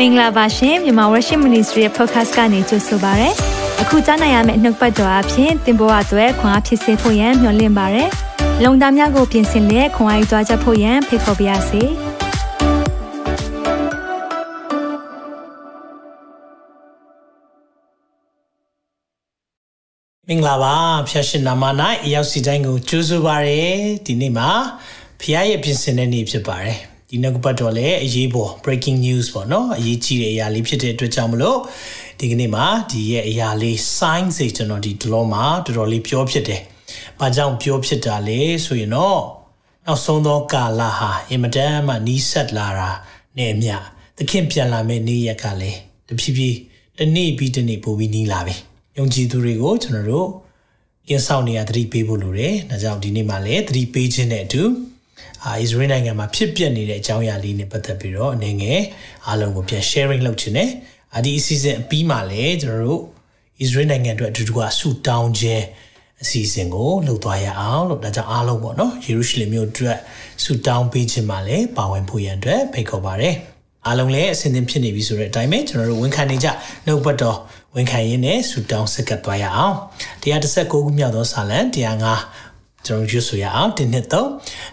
မင်္ဂလာပါရှင်မြန်မာ Worship Ministry ရဲ့ podcast ကနေကြိုဆိုပါရစေ။အခုကြားနိုင်ရမယ့်နှုတ်ပတ်တော်အဖြစ်သင်ပေါ်အပ်ွယ်ခွန်အားဖြစ်စေဖို့ယံမျှဝင့်ပါရစေ။လုံတာများကိုပြင်ဆင်လက်ခွန်အားယူကြားချက်ဖို့ယံဖိတ်ခေါ်ပါရစေ။မင်္ဂလာပါဖျာရှင်နာမ၌အရောက်စီတိုင်းကိုကြိုးဆိုပါရစေဒီနေ့မှာဖျားရဲ့ပြင်ဆင်တဲ့နေ့ဖြစ်ပါတယ် ဒီနောက်ကပတ်တော့လည်းအရေးပေါ် breaking news ပေါ့နော်အရေးကြီးတဲ့အရာလေးဖြစ်တဲ့အတွက်ကြောင့်မလို့ဒီကနေ့မှာဒီရဲ့အရာလေး sign စိကျွန်တော်ဒီဒလောမှာတော်တော်လေးပြောဖြစ်တယ်။ဘာကြောင့်ပြောဖြစ်တာလဲဆိုရင်တော့နောက်ဆုံးသောကာလဟာအင်မတန်မှနီးစပ်လာတာနဲ့အမျှသခင်ပြန်လာမယ့်နေ့ရက်ကလည်းတဖြည်းဖြည်းတစ်နေ့ပြီးတစ်နေ့ပိုပြီးနီးလာပြီ။ယုံကြည်သူတွေကိုကျွန်တော်တို့ကင်းဆောင်နေရသတိပေးဖို့လိုတယ်။ဒါကြောင့်ဒီနေ့မှလည်းသတိပေးခြင်းနဲ့အတူ အာအစ္စရေးနိုင်ငံမှာဖြစ်ပျက်နေတဲ့အကြောင်းအရာလေးနဲ့ပတ်သက်ပြီးတော့အနေငယ်အားလုံးကိုပြန် sharing လုပ်ခြင်းနဲ့အဒီအစီအစဉ်အပြီးမှာလည်းကျွန်တော်တို့အစ္စရေးနိုင်ငံအတွက်အတူတူကဆူတောင်းခြင်းအစီအစဉ်ကိုလုပ်သွားရအောင်လို့ဒါကြောင့်အားလုံးပေါ့နော်ယေရုရှလင်မြို့အတွက်ဆူတောင်းပေးခြင်းမှာလည်းပါဝင်ဖို့ရန်အတွက်ဖိတ်ခေါ်ပါရစေအားလုံးလည်းအစဉ်သင်ဖြစ်နေပြီဆိုတဲ့အတိုင်းပဲကျွန်တော်တို့ဝန်ခံနေကြနှုတ်ပတ်တော်ဝန်ခံရင်းနဲ့ဆူတောင်းဆက်ကပ်သွားရအောင်139ခုမြောက်သောစာလံ105 ကျွန်တော်ရွတ်ဆိုရအောင်ဒီနှစ်သုံး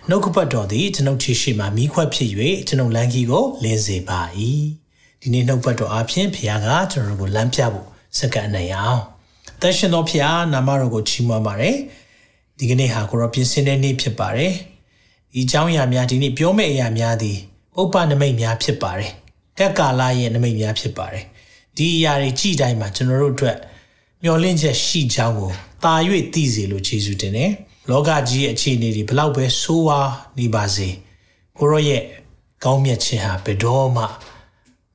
နှုတ်ကပတ်တော်သည်ကျွန်ုပ်ခြေရှိမှမိခွက်ဖြစ်၍ကျွန်ုပ်လမ်းကြီးကိုလင်းစေပါ၏ဒီနေ့နှုတ်ပတ်တော်အပြင်ဖခင်ကကျွန်တော်တို့ကိုလမ်းပြဖို့စက္ကန့်နိုင်အောင်တန်ရှင်တော်ဖခင်နာမတော်ကိုချီးမွမ်းပါတယ်ဒီကနေ့ဟာကိုရောပြင်ဆင်တဲ့နေ့ဖြစ်ပါတယ်ဒီအကြောင်းအရာများဒီနေ့ပြောမယ့်အရာများသည်ပုပ္ပနမိတ်များဖြစ်ပါတယ်ကက်ကာလာရဲ့နမိတ်များဖြစ်ပါတယ်ဒီအရာတွေကြည်တိုင်းမှာကျွန်တော်တို့အတွက်မျောလင့်ချက်ရှိကြောင်းကိုတာ၍သိစေလို့ယေရှုတင်တယ် လောကကြီးရဲ့အခြေအနေတွေဘလောက်ပဲဆိုးဝါးနေပါစေကိုရောရဲ့ကောင်းမြတ်ခြင်းဟာဘယ်တော့မှ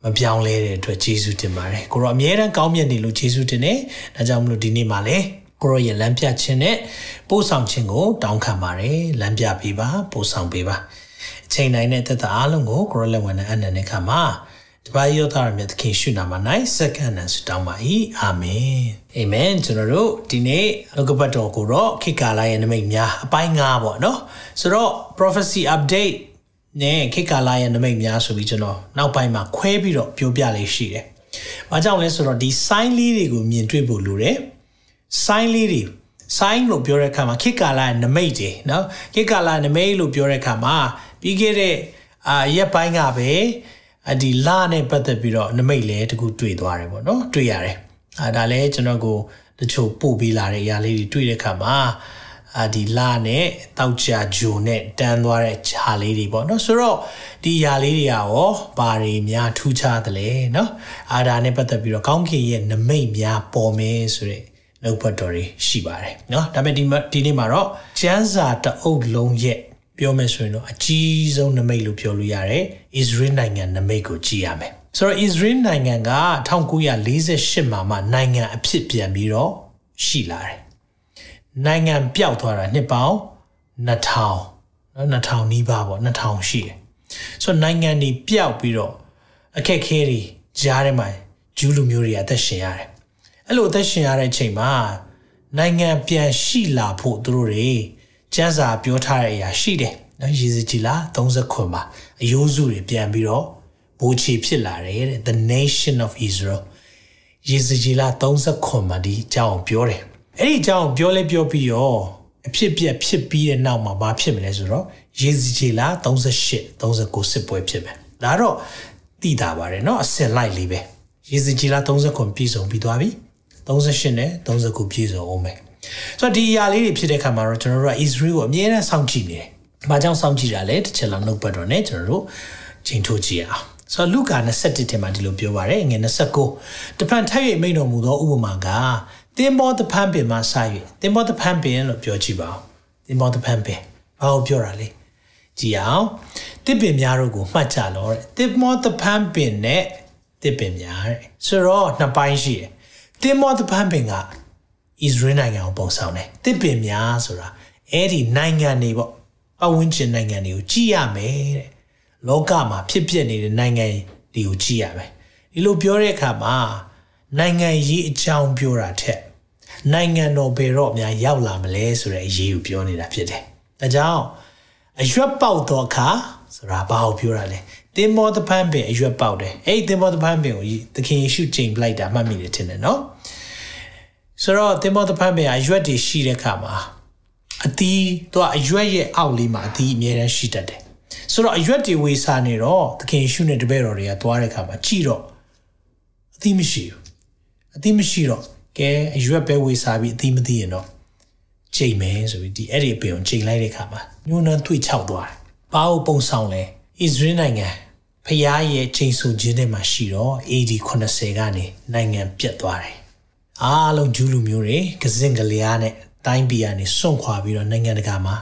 မပြောင်းလဲတဲ့အတွက်ယေရှုတင်ပါတယ်ကိုရောအမြဲတမ်းကောင်းမြတ်နေလို့ယေရှုတင်တယ်ဒါကြောင့်မလို့ဒီနေ့မှာလည်းကိုရောရဲ့လမ်းပြခြင်းနဲ့ပို့ဆောင်ခြင်းကိုတောင်းခံပါတယ်လမ်းပြပေးပါပို့ဆောင်ပေးပါအချိန်တိုင်းနဲ့သက်သာအားလုံးကိုကိုရောလက်ဝင်နဲ့အနန္တခါမှာ တပါးယောသားရမြတ်သခင်ရှုနာမှာ၌စက္ကန့်နဲ့ဆုတောင်းပါ၏အာမင်အာမင်ကျွန်တော်တို့ဒီနေ့လောကပတ်တော်ကိုတော့ခေတ်ကာလရဲ့နမိတ်များအပိုင်း၅ပေါ့နော်ဆိုတော့ prophecy update နဲ့ခေတ်ကာလရဲ့နမိတ်များဆိုပြီးကျွန်တော်နောက်ပိုင်းမှာခွဲပြီးတော့ပြောပြလေးရှိတယ်။ဘာကြောင့်လဲဆိုတော့ဒီ sign လေးတွေကိုမြင်တွေ့ဖို့လိုတယ်။ sign လေးတွေ sign လို့ပြောတဲ့အခါမှာခေတ်ကာလရဲ့နမိတ်တွေနော်ခေတ်ကာလနမိတ်လို့ပြောတဲ့အခါမှာပြီးခဲ့တဲ့အာရက်ပိုင်းကပဲ အဒီလနဲ့ပတ်သက်ပြီးတော့နမိတ်လည်းတကူတွေ့သွားတယ်ပေါ့နော်တွေ့ရတယ်အာဒါလည်းကျွန်တော်ကိုတချို့ပို့ပေးလာတဲ့အရာလေးတွေတွေ့တဲ့အခါမှာအာဒီလနဲ့တောက်ချာဂျိုနဲ့တန်းသွားတဲ့ဂျာလေးတွေပေါ့နော်ဆိုတော့ဒီຢာလေးတွေရောဘာတွေများထူးခြားသလဲနော်အာဒါနဲ့ပတ်သက်ပြီးတော့ကောင်းကင်ရဲ့နမိတ်များပေါ်မယ်ဆိုတဲ့လောက်ဘတ်တော်တွေရှိပါတယ်နော်ဒါပေမဲ့ဒီဒီနေ့မှာတော့ကျန်းစာတအုပ်လုံးရဲ့ ပြောမယ်ဆိုရင်တော့အကြီးဆုံးနမိတ်လို့ပြောလို့ရတယ်။ Israel နိုင်ငံနမိတ်ကိုကြည့်ရမယ်။ဆိုတော့ Israel နိုင်ငံက1948မှာမှနိုင်ငံအဖြစ်ပြန်ပြီးတော့ရှိလာတယ်။နိုင်ငံပျောက်သွားတာနှစ်ပေါင်း2000နော်2000နီးပါးပေါ့2000ရှိတယ်။ဆိုတော့နိုင်ငံတွေပျောက်ပြီးတော့အခက်ခဲတွေကြားထဲမှာဂျူးလူမျိုးတွေအသက်ရှင်ရတယ်။အဲ့လိုအသက်ရှင်ရတဲ့အချိန်မှာနိုင်ငံပြန်ရှိလာဖို့သူတို့တွေ ကျန်းစာပြောထားတဲ့အရာရှိတယ်နော်ရေစကြည်လာ30ခွန်မှာအယိုးစုတွေပြန်ပြီးတော့ဘိုးချီဖြစ်လာတယ်တဲ့ the nation of israel ရေစကြည်လာ30ခွန်မှာဒီအကြောင်းပြောတယ်အဲ့ဒီအကြောင်းပြောလဲပြောပြီးရောအဖြစ်ပြက်ဖြစ်ပြီးတဲ့နောက်မှာဘာဖြစ်မလဲဆိုတော့ရေစကြည်လာ38 39စစ်ပွဲဖြစ်မယ်ဒါတော့သိတာပါတယ်เนาะအစင်လိုက်လေးပဲရေစကြည်လာ30ခွန်ပြည့်စုံပြီးသွားပြီ38နဲ့39ပြည့်စုံအောင်မယ် ဆိုတော့ဒီအရာလေးတွေဖြစ်တဲ့ခါမှာတော့ကျွန်တော်တို့က Israel ကိုအမြဲတမ်းစောင့်ကြည့်နေတယ်။ဘာကြောင့်စောင့်ကြည့်တာလဲတစ်ချက်လောက်နှုတ်ပတ်တော့ ਨੇ ကျွန်တော်တို့ချိန်ထိုးကြည့်အောင်။ဆိုတော့လူကာ21ထဲမှာဒီလိုပြောပါတယ်ငွေ29တပန်ထက်၍မိန်တော်မူသောဥပမာကသင်္ဘောတပန်းပင်မှာစ၍သင်္ဘောတပန်းပင်လို့ပြောကြည့်ပါဦး။သင်္ဘောတပန်းပင်ဘာကိုပြောတာလဲ။ကြည့်အောင်တစ်ပင်များတို့ကိုမှတ်ကြလောတဲ့သင်္ဘောတပန်းပင်နဲ့တစ်ပင်များတဲ့ဆိုတော့နှစ်ပိုင်းရှိတယ်။သင်္ဘောတပန်းပင်က Israel နိုင်ငံကိုပုံဆောင်တယ်တစ်ပင်များဆိုတာအဲ့ဒီနိုင်ငံတွေပေါ့ပတ်ဝန်းကျင်နိုင်ငံတွေကိုကြည့်ရမယ်တဲ့လောကမှာဖြစ်ပျက်နေတဲ့နိုင်ငံတွေကိုကြည့်ရမယ်ဒီလိုပြောတဲ့အခါမှာနိုင်ငံရေးအကြောင်းပြောတာထက်နိုင်ငံတော်ဘယ်တော့များရောက်လာမလဲဆိုတဲ့အရေးကိုပြောနေတာဖြစ်တယ်ဒါကြောင့်အရွက်ပေါက်တော့အခါဆိုတာဘာကိုပြောတာလဲတင်မောတပန်းပင်အရွက်ပေါက်တယ်အဲ့ဒီတင်မောတပန်းပင်ကိုသခင်ယေရှုချိန်ပလိုက်တာမှတ်မိတယ်ထင်တယ်နော် ဆိုတော့တင်မောတပန်းပင်အရွက်တွေရှိတဲ့အခါမှာအသီးသူကအရွက်ရဲ့အောက်လေးမှာအသီးအမြဲတမ်းရှိတတ်တယ်ဆိုတော့အရွက်တွေဝေစားနေတော့သခင်ယေရှုနဲ့တပည့်တော်တွေကသွားတဲ့အခါမှာကြည့်တော့အသီးမရှိဘူးအသီးမရှိတော့ကဲအရွက်ပဲဝေစားပြီးအသီးမသိရင်တော့ချိန်မယ်ဆိုပြီးဒီအဲ့ဒီအပင်ကိုချိန်လိုက်တဲ့အခါမှာညှိုးနှမ်းသွေ့ချောက်သွားတယ်။ဘာကိုပုံဆောင်လဲ။ဣသရေလနိုင်ငံဖျားရဲ့ချိန်ဆခြင်းထဲမှာရှိတော့ AD 80ကနေနိုင်ငံပြတ်သွားတယ်။ အားလုံးဂျူးလူမျိုးတွေကစင်ကလေးအားနဲ့တိုင်းပြည်ကနေစွန့်ခွာပြီးတော့နိုင်ငံတကာမှာ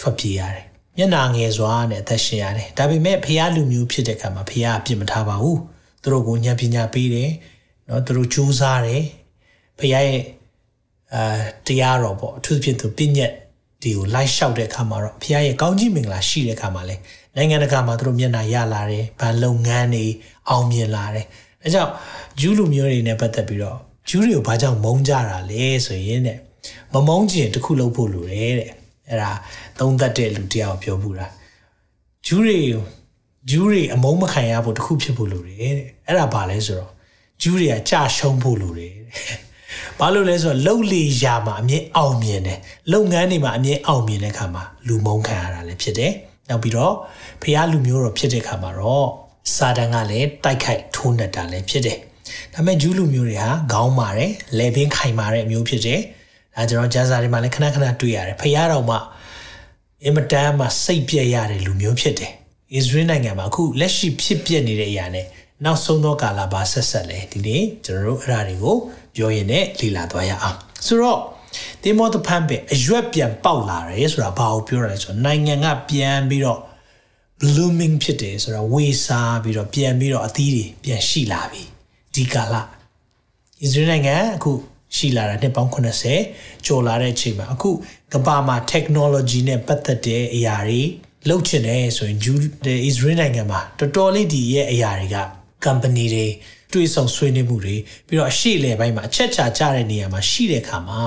ထွက်ပြေးရတယ်။မျက်နာငယ်စွာနဲ့အသက်ရှင်ရတယ်။ဒါပေမဲ့ဖျားလူမျိုးဖြစ်တဲ့အခါမှာဖျားအပြစ်မထားပါဘူး။သူတို့ကိုဉာဏ်ပညာပေးတယ်။နော်သူတို့ကြိုးစားတယ်။ဖျားရဲ့အာတရားတော်ပေါ့အထူးသဖြင့်သူပြည့်ညက်ဒီကိုလိုက်လျှောက်တဲ့အခါမှာတော့ဘုရားရဲ့ကောင်းကြီးမင်္ဂလာရှိတဲ့အခါမှာလဲနိုင်ငံတကာမှာသူတို့မျက်နှာရလာတယ်ဗန်လုပ်ငန်းတွေအောင်မြင်လာတယ်အဲကြောင့်ဂျူးလူမျိုးတွေနဲ့ပတ်သက်ပြီးတော့ ဂျူးတွေကိုဘာကြောင့်မုန်းကြတာလဲဆိုရင်တဲ့မမုန်းခြင်းတစ်ခုလုပ်ဖို့လိုတယ်တဲ့အဲ့ဒါသုံးသက်တဲ့လူတယောက်ပြောပူတာဂျူးတွေဂျူးတွေအမုန်းမခံရဖို့တစ်ခုဖြစ်ဖို့လိုတယ်တဲ့အဲ့ဒါဘာလဲဆိုတော့ဂျူးတွေကကြာရှုံးဖို့လိုတယ်တဲ့ဘာလို့လဲဆိုတော့လှုပ်လေရာမှာအမြဲအောင်မြင်တယ်လုပ်ငန်းတွေမှာအမြဲအောင်မြင်တဲ့ခါမှာလူမုန်းခံရတာလည်းဖြစ်တယ်နောက်ပြီးတော့ဖះလူမျိုးတော်ဖြစ်တဲ့ခါမှာတော့စာတန်ကလည်းတိုက်ခိုက်ထိုးနှက်တာလည်းဖြစ်တယ် ဒါပေမဲ့ဂျူးလူမျိုးတွေဟာခေါင်းမာတယ်လေပင်ခိုင်မာတဲ့အမျိုးဖြစ်တယ်ဒါကျွန်တော်ကျမ်းစာတွေမှာလည်းခဏခဏတွေ့ရတယ်ဖះတော်မှာအင်မတန်မှစိတ်ပြည့်ရတဲ့လူမျိုးဖြစ်တယ်ဣသရေလနိုင်ငံမှာအခုလက်ရှိဖြစ်ပျက်နေတဲ့အရာနဲ့နောက်ဆုံးသောကာလဘာဆက်ဆက်လဲဒီနေ့ကျွန်တော်တို့အဲ့ဒါတွေကိုပြောရင်လည်းလေ့လာသွားရအောင်ဆိုတော့ဒီမောတဖန်ပဲအရွက်ပြန်ပေါက်လာတယ်ဆိုတာဘာကိုပြောရလဲဆိုတော့နိုင်ငံကပြန်ပြီးတော့ blooming ဖြစ်တယ်ဆိုတော့ဝေစားပြီးတော့ပြန်ပြီးတော့အသီးတွေပြန်ရှိလာပြီ ဒီကာလဣသရေလနိုင်ငံအခုရှိလာတာနှစ်ပေါင်း80ကျော်လာတဲ့အချိန်မှာအခုကမ္ဘာမှာ technology နဲ့ပတ်သက်တဲ့အရာတွေလုပ်ချင်တယ်ဆိုရင်ဂျူးဣသရေလနိုင်ငံမှာတော်တော်လေးဒီရဲ့အရာတွေက company တွေတွေးဆောင်ဆွေးနွေးမှုတွေပြီးတော့အရှိလေပိုင်းမှာအချက်ချာကြတဲ့နေရာမှာရှိတဲ့အခါမှာ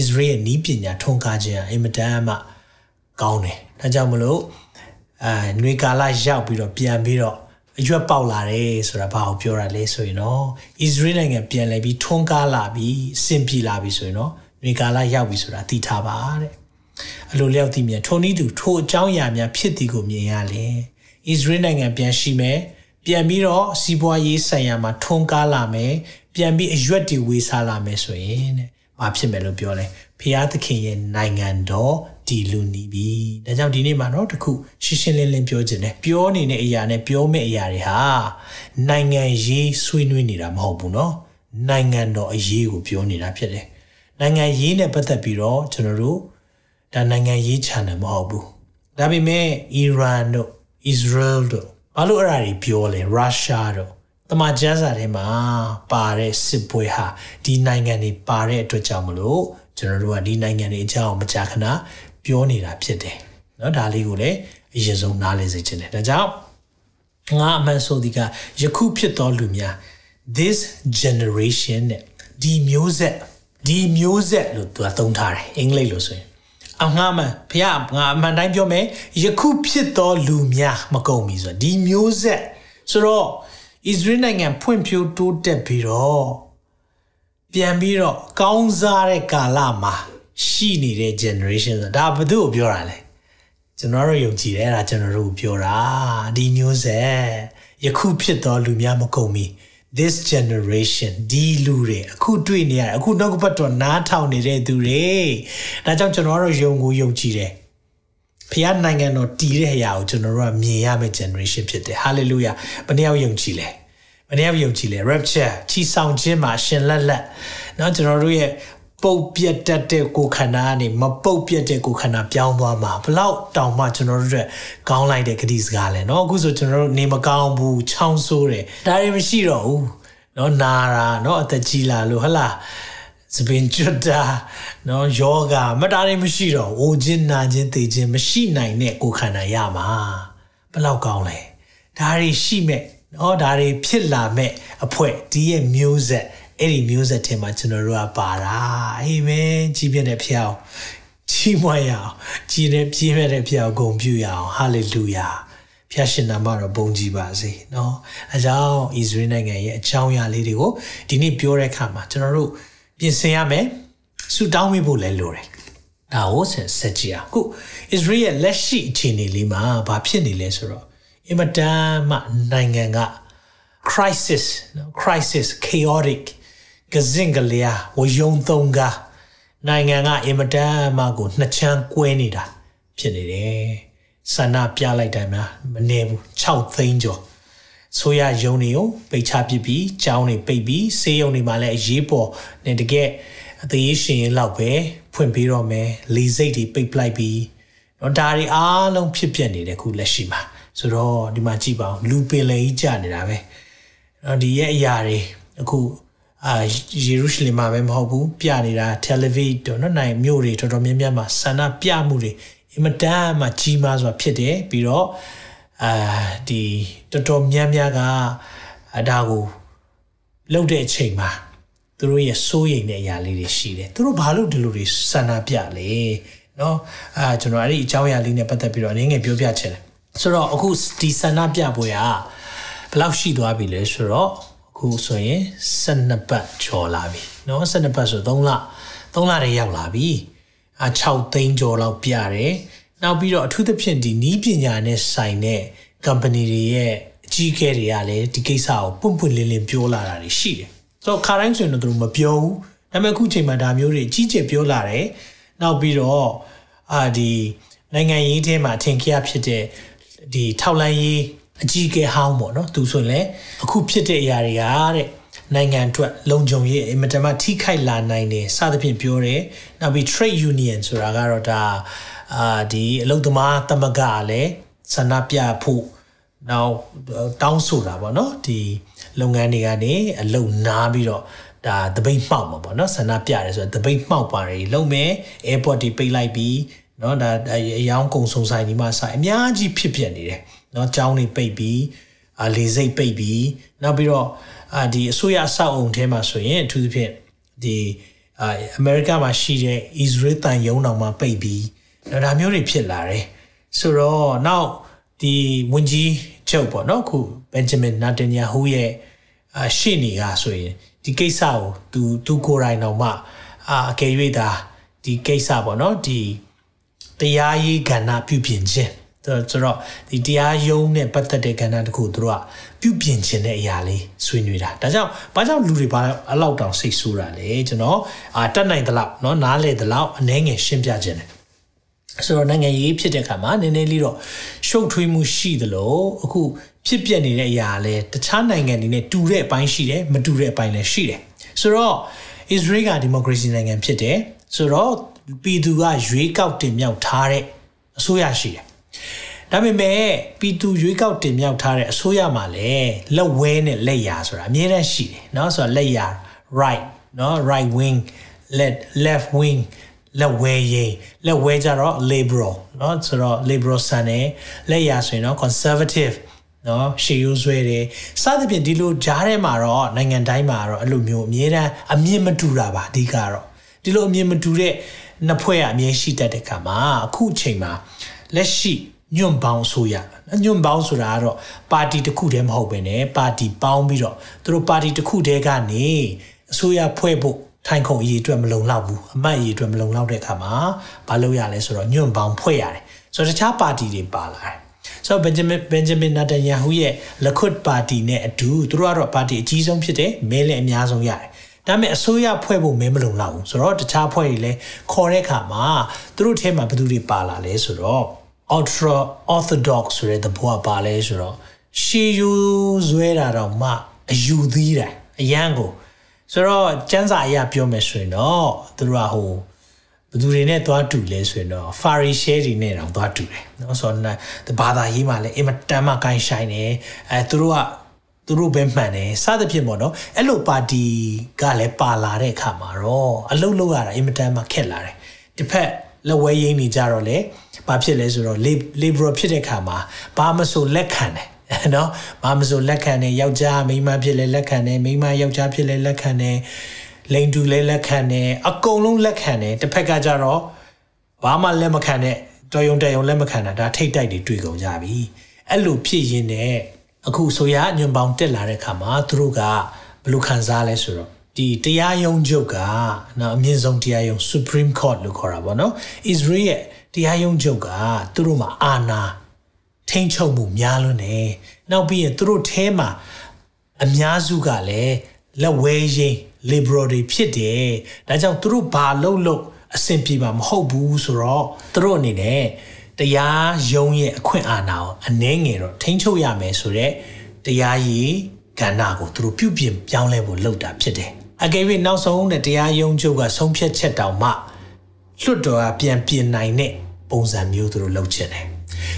Israel ရဲ့နီးပညာထုံးကားခြင်းအင်မတန်မှကောင်းတယ်။ဒါကြောင့်မလို့အဲຫນွေကာလရောက်ပြီးတော့ပြန်ပြီးတော့ အရွက်ပေါက်လာတယ်ဆိုတာဘာကိုပြောတာလဲဆိုရင်တော့ Israel နိုင်ငံပြန်လဲပြီးထုံးကားလာပြီးစင်ပြေလာပြီးဆိုရင်တော့ຫນွေကာလရောက်ပြီဆိုတာသိထားပါတဲ့အလိုလျောက်သိမြင်ထုံနည်းသူထိုအကြောင်းအရာများဖြစ်သည်ကိုမြင်ရလေ။ Israel နိုင်ငံပြန်ရှိမယ်။ပြန်ပြီးတော့စီးပွားရေးဆိုင်ရာမှာထွန်းကားလာမယ်ပြန်ပြီးအရွက်တွေဝေစားလာမယ်ဆိုရင်တဲ့ဘာဖြစ်မယ်လို့ပြောလဲဖျားသခင်ရဲ့နိုင်ငံတော် ဒီလူနီးပြီ။ဒါကြောင့်ဒီနေ့မှာတော့တခုရှင်းရှင်းလင်းလင်းပြောခြင်းနဲ့ပြောနေတဲ့အရာနဲ့ပြောမယ့်အရာတွေဟာနိုင်ငံရေးဆွေးနွေးနေတာမဟုတ်ဘူးနော်။နိုင်ငံတော်အရေးကိုပြောနေတာဖြစ်တယ်။နိုင်ငံရေးနဲ့ပတ်သက်ပြီးတော့ကျွန်တော်တို့ဒါနိုင်ငံရေး channel မဟုတ်ဘူး။ဒါပေမဲ့အီရန်တို့ Israel တို့ဘာလို့အဲ့ဒါတွေပြောလဲရုရှားတို့တမန်ကျမ်းစာထဲမှာပါတဲ့စစ်ပွဲဟာဒီနိုင်ငံတွေပါတဲ့အတွက်ကြောင့်မလို့ကျွန်တော်တို့ကဒီနိုင်ငံတွေအကြောင်းမကြာခဏ ပြောနေတာဖြစ်တယ်เนาะဒါလေးကိုလည်းအရင်ဆုံးနားလည်စေချင်တယ်ဒါကြောင့်ငါအမှန်ဆိုဒီကယခုဖြစ်သောလူများ this generation နဲ့ဒီမျိုးဆက်ဒီမျိုးဆက်လို့သူကသုံးထားတယ်အင်္ဂလိပ်လိုဆိုရင်အငှားမှန်ဖះငါအမှန်တိုင်းပြောမယ်ယခုဖြစ်သောလူများမကုန်ပြီဆိုတော့ဒီမျိုးဆက်ဆိုတော့ဣသရေလနိုင်ငံဖွံ့ဖြိုးတိုးတက်ပြီးတော့ပြန်ပြီးတော့ကောင်းစားတဲ့ကာလမှာ ရှိနေတဲ့ generation ဆိုဒါဘသူ့ကိုပြောတာလဲကျွန်တော်တို့ယုံကြည်တယ်အဲ့ဒါကျွန်တော်တို့ကိုပြောတာဒီမျိုးဆက်ယခုဖြစ်သောလူများမကုန်မီ this generation ဒီလူတွေအခုတွေ့နေရအခုနောက်ကပတ်တော်နားထောင်နေတဲ့သူတွေဒါကြောင့်ကျွန်တော်တို့ယုံကိုယုံကြည်တယ်ဖခင်နိုင်ငံတော်တည်တဲ့အရာကိုကျွန်တော်တို့ကမြင်ရမယ့် generation ဖြစ်တယ်။ hallelujah ဘယ်နှယောက်ယုံကြည်လဲ။ဘယ်နှယောက်ယုံကြည်လဲ rapture ချီဆောင်ခြင်းမှာရှင်လက်လက်เนาะကျွန်တော်တို့ရဲ့ ပုတ်ပြတ်တတ်တဲ့ကိုယ်ခန္ဓာကနေမပုတ်ပြတ်တဲ့ကိုယ်ခန္ဓာပြောင်းသွားမှာဘလောက်တောင်မှကျွန်တော်တို့အတွက်ကောင်းလိုက်တဲ့ဂတိစကားလဲเนาะအခုဆိုကျွန်တော်တို့နေမကောင်းဘူးချောင်းဆိုးတယ်ဒါတွေမရှိတော့ဘူးเนาะနာတာเนาะအသက်ကြီးလာလို့ဟလားစပင်ကျွတ်တာနော်ယောဂမတားရင်မရှိတော့အိုခြင်းနာခြင်းသိခြင်းမရှိနိုင်တဲ့ကိုယ်ခန္ဓာရမှာဘလောက်ကောင်းလဲဒါတွေရှိမဲ့နော်ဒါတွေဖြစ်လာမဲ့အဖွဲဒီရဲ့မျိုးဆက် အဲ့ဒီမျိုးဆက်ထဲမှာကျွန်တော်တို့ကပါတာအာမင်ကြီးပြတဲ့ဖျောင်းကြီးမွရအောင်ကြီးတဲ့ပြည့်မဲ့တဲ့ဖျောင်းဂုဏ်ပြုရအောင်ဟာလေလုယာဖျားရှင်နာမတော်ဘုန်းကြီးပါစေเนาะအကြောင်းဣသရေလနိုင်ငံရဲ့အကြောင်းအရာလေးတွေကိုဒီနေ့ပြောတဲ့အခါမှာကျွန်တော်တို့ပြင်ဆင်ရမယ်ဆူတောင်းပေးဖို့လည်းလိုတယ်ဒါကိုဆက်ဆက်ကြည့်အောင်ခုဣသရေလရဲ့လက်ရှိအခြေအနေလေးမှာဘာဖြစ်နေလဲဆိုတော့အင်မတန်မှနိုင်ငံက crisis နော် crisis chaotic ကစင်ကလျာဝယုံသုံးကားနိုင်ငံကအင်မတန်မှကိုနှစ်ချမ်းကွဲနေတာဖြစ်နေတယ်ဆန္ဒပြလိုက်တိုင်းမှာမနေဘူး6သိန်းကျော်ဆိုရယုံနေကိုပိတ်ချပစ်ပြီးကြောင်းနေပိတ်ပြီးဆေးရုံတွေမှာလည်းအရေးပေါ်နေတကယ်အသေးရှင်ရင်လောက်ပဲဖွင့်ပြီးတော့မယ်လေစိတ်တွေပိတ်ပလိုက်ပြီးတော့ဒါတွေအားလုံးဖြစ်ပျက်နေတယ်ခုလက်ရှိမှာဆိုတော့ဒီမှာကြည့်ပါဦးလူပင်လေကြီးကြာနေတာပဲတော့ဒီရဲ့အရာတွေအခု အာယေရုရှလင်မှာပဲမဟုတ်ဘူးပြနေတာ Tel Aviv တို့နော်နိုင်မြို့တွေတော်တော်များများမှာဆန္ဒပြမှုတွေအင်မတန်မှကြီးမားစွာဖြစ်တယ်ပြီးတော့အာဒီတော်တော်များများကအဒါကိုလှုပ်တဲ့အချိန်မှာသူတို့ရဲ့စိုးရိမ်တဲ့အရာလေးတွေရှိတယ်သူတို့ဘာလို့ဒီလိုတွေဆန္ဒပြလဲเนาะအာကျွန်တော်အဲ့ဒီအကြောင်းအရာလေးနဲ့ပတ်သက်ပြီးတော့အနည်းငယ်ပြောပြချင်တယ်ဆိုတော့အခုဒီဆန္ဒပြပွဲကဘယ်လောက်ရှိသွားပြီလဲဆိုတော့ ခုဆိုရင်12ပတ်ကျော်လာပြီเนาะ12ပတ်ဆို3လ3လတည်းရောက်လာပြီအ6သိန်းကျော်လောက်ပြတယ်နောက်ပြီးတော့အထူးသဖြင့်ဒီနီးပညာနဲ့ဆိုင်တဲ့ company တွေရဲ့အကြီးအကဲတွေကလည်းဒီကိစ္စကိုပွန့်ပွန့်လင်းလင်းပြောလာတာတွေရှိတယ်ဆိုတော့ခါတိုင်းဆိုရင်တော့သူတို့မပြောဘူးဒါပေမဲ့အခုချိန်မှာဒါမျိုးတွေကြီးကျယ်ပြောလာတယ်နောက်ပြီးတော့အာဒီနိုင်ငံရေးထဲမှာအထင်ကြီးဖြစ်တဲ့ဒီထောက်လန်းရေး အကြီးကဲဟောင်းပေါ့နော်သူဆိုရင်လည်းအခုဖြစ်တဲ့အရာတွေကတဲ့နိုင်ငံအတွက်လုံခြုံရေးအင်မတန်မှထိခိုက်လာနိုင်တယ်စသဖြင့်ပြောတယ်နောက်ပြီး trade union ဆိုတာကတော့ဒါအာဒီအလုံသမားသမဂ္ဂလည်းဆန္ဒပြဖို့နောက်တောင်းဆိုတာပေါ့နော်ဒီလုပ်ငန်းတွေကနေအလုံနားပြီးတော့ဒါတပိတ်မှောက်မှာပေါ့နော်ဆန္ဒပြရဲဆိုတော့တပိတ်မှောက်ပါတယ်လုံမယ် airport တွေပိတ်လိုက်ပြီးနော်ဒါအယောင်ကုံစုံဆိုင်ဒီမှာဆိုင်အများကြီးဖြစ်ပြနေတယ် နော်ចောင်းတွေပိတ်ပြီးအာလေစိတ်ပိတ်ပြီးနောက်ပြီးတော့အာဒီအစိုးရအဆောက်အုံထဲမှာဆိုရင်အထူးသဖြင့်ဒီအာအမေရိကမှာရှိတဲ့ Israel တန်ယုံတော်မှာပိတ်ပြီးဒါမျိုးတွေဖြစ်လာတယ်ဆိုတော့နောက်ဒီဝန်ကြီးချုပ်ပေါ့နော်ခုဘန်ဂျမင်နာတန်ယာဟူရဲ့အာရှေ့နေကဆိုရင်ဒီကိစ္စကိုသူသူကိုယ်တိုင်တော်မှအာအကယ်၍သာဒီကိစ္စပေါ့နော်ဒီတရားရေးကဏ္ဍပြုပြင်ခြင်း ဆိုတော့ဒီတရားယုံနဲ့ပတ်သက်တဲ့ကဏ္ဍတစ်ခုသူတို့ကပြုပြင်ခြင်းတဲ့အရာလေးဆွေးနွေးတာဒါကြောင့်ဘာကြောင့်လူတွေဘာအလောက်တောင်စိတ်ဆိုးတာလဲကျွန်တော်အာတတ်နိုင်သလောက်เนาะနားလေသလောက်အနှဲငယ်ရှင်းပြခြင်းတယ်ဆိုတော့နိုင်ငံရေးဖြစ်တဲ့အခါမှာနည်းနည်းလေးတော့ရှုပ်ထွေးမှုရှိသလိုအခုဖြစ်ပျက်နေတဲ့အရာလဲတခြားနိုင်ငံတွေနဲ့တူတဲ့အပိုင်းရှိတယ်မတူတဲ့အပိုင်းလည်းရှိတယ်ဆိုတော့အစ္စရေးကဒီမိုကရေစီနိုင်ငံဖြစ်တယ်ဆိုတော့ပြည်သူကရွေးကောက်တင်မြှောက်ထားတဲ့အစိုးရရှိတယ် ဒါပေမဲ့ပြည်သူရွေးကောက်တင်မြှောက်ထားတဲ့အစိုးရမှာလည်းလက်ဝဲနဲ့လက်ရာဆိုတာအများတန်းရှိတယ်เนาะဆိုတော့လက်ရာ right เนาะ right wing left left wing လက်ဝဲရေးလက်ဝဲကြတော့ liberal เนาะဆိုတော့ liberal ဆန်တယ်လက်ရာဆိုရင်တော့ conservative နော်ရှေးရိုးဆွဲတယ်စသဖြင့်ဒီလိုဂျားထဲမှာတော့နိုင်ငံတိုင်းမှာတော့အဲ့လိုမျိုးအမြဲတမ်းအမြင်မတူတာပါအဓိကတော့ဒီလိုအမြင်မတူတဲ့နှစ်ဖွဲ့ကအမြဲရှိတတ်တဲ့ခါမှာအခုချိန်မှာလက်ရှိ ညွန့်ပေါင်းဆိုရညွန့်ပေါင်းဆိုတာကတော့ပါတီတစ်ခုတည်းမဟုတ်ဘဲねပါတီပေါင်းပြီးတော့သူတို့ပါတီတစ်ခုတည်းကနေအစိုးရဖွဲ့ဖို့ထိုင်ခုံအရေးအတွက်မလုံလောက်ဘူးအမတ်အရေးအတွက်မလုံလောက်တဲ့အခါမှာဘာလုပ်ရလဲဆိုတော့ညွန့်ပေါင်းဖွဲ့ရတယ်ဆိုတော့တခြားပါတီတွေပါလာတယ်ဆိုတော့ဘင်ဂျမင်ဘင်ဂျမင်နာတန်ယာဟူရဲ့လခွတ်ပါတီနဲ့အတူသူတို့ကတော့ပါတီအကြီးဆုံးဖြစ်တယ်မဲလည်းအများဆုံးရတယ်ဒါပေမဲ့အစိုးရဖွဲ့ဖို့မဲမလုံလောက်ဘူးဆိုတော့တခြားဖွဲ့တွေလည်းခေါ်တဲ့အခါမှာသူတို့ထဲမှာဘယ်သူတွေပါလာလဲဆိုတော့ ultra orthodox ဆိုတဲ့သဘောကပါလဲဆိုတော့ရှီယူဇွဲတာတော့မှအယူသီးတာအရန်ကိုဆိုတော့စံစာအရပြောမယ်ဆိုရင်တော့သူတို့ကဟိုဘသူတွေနဲ့သွားတူလဲဆိုရင်တော့ fari share တွေနဲ့တောင်သွားတူတယ်နော်ဆိုတော့ဘာသာရေးမှာလည်းအင်မတန်မှကိုင်းဆိုင်တယ်အဲသူတို့ကသူတို့ပဲမှန်တယ်စသဖြင့်ပေါ့နော်အဲ့လိုပါတီကလည်းပါလာတဲ့အခါမှာတော့အလုတ်လောက်ရတာအင်မတန်မှခက်လာတယ်တစ်ဖက် လက်ဝဲရင်းနေကြတော့လေဘာဖြစ်လဲဆိုတော့ liberal ဖြစ်တဲ့အခါမှာဘာမဆိုလက်ခံတယ်နော်ဘာမဆိုလက်ခံတယ်ယောက်ျားမိန်းမဖြစ်လဲလက်ခံတယ်မိန်းမယောက်ျားဖြစ်လဲလက်ခံတယ်လိန်တူလဲလက်ခံတယ်အကုန်လုံးလက်ခံတယ်တစ်ဖက်ကကြတော့ဘဘာမှလက်မခံတဲ့တော်ယုံတယုံလက်မခံတာဒါထိတ်တိုက်တွေတွေ့ကုန်ကြပြီအဲ့လိုဖြစ်ရင်းနဲ့အခုဆိုရညွန်ပေါင်းတက်လာတဲ့ခါမှာသူတို့ကဘယ်လိုခံစားလဲဆိုတော့ ဒီတရားရုံးချုပ်ကနော်အမြင့်ဆုံးတရားရုံး Supreme Court လို့ခေါ်တာပေါ့နော် Israel ရဲ့တရားရုံးချုပ်ကသူတို့မှာအာဏာထိန်းချုပ်မှုများလွန်းတယ်နောက်ပြီးရင်သူတို့ထဲမှာအများစုကလည်းလက်ဝဲရင်း liberal တွေဖြစ်တယ်ဒါကြောင့်သူတို့ဘာလုပ်လို့အဆင်ပြေမှာမဟုတ်ဘူးဆိုတော့သူတို့အနေနဲ့တရားရုံးရဲ့အခွင့်အာဏာကိုအနှဲငယ်တော့ထိန်းချုပ်ရမယ်ဆိုတော့တရားရည်ကဏ္ဍကိုသူတို့ပြုပြင်ပြောင်းလဲဖို့လုပ်တာဖြစ်တယ် အကယ်၍နောက်ဆုံးနဲ့တရားရုံးချုပ်ကဆုံးဖြတ်ချက်တောင်မှလွတ်တော်ကပြန်ပြင်နိုင်တဲ့ပုံစံမျိုးသူတို့လုပ်ချင်တယ်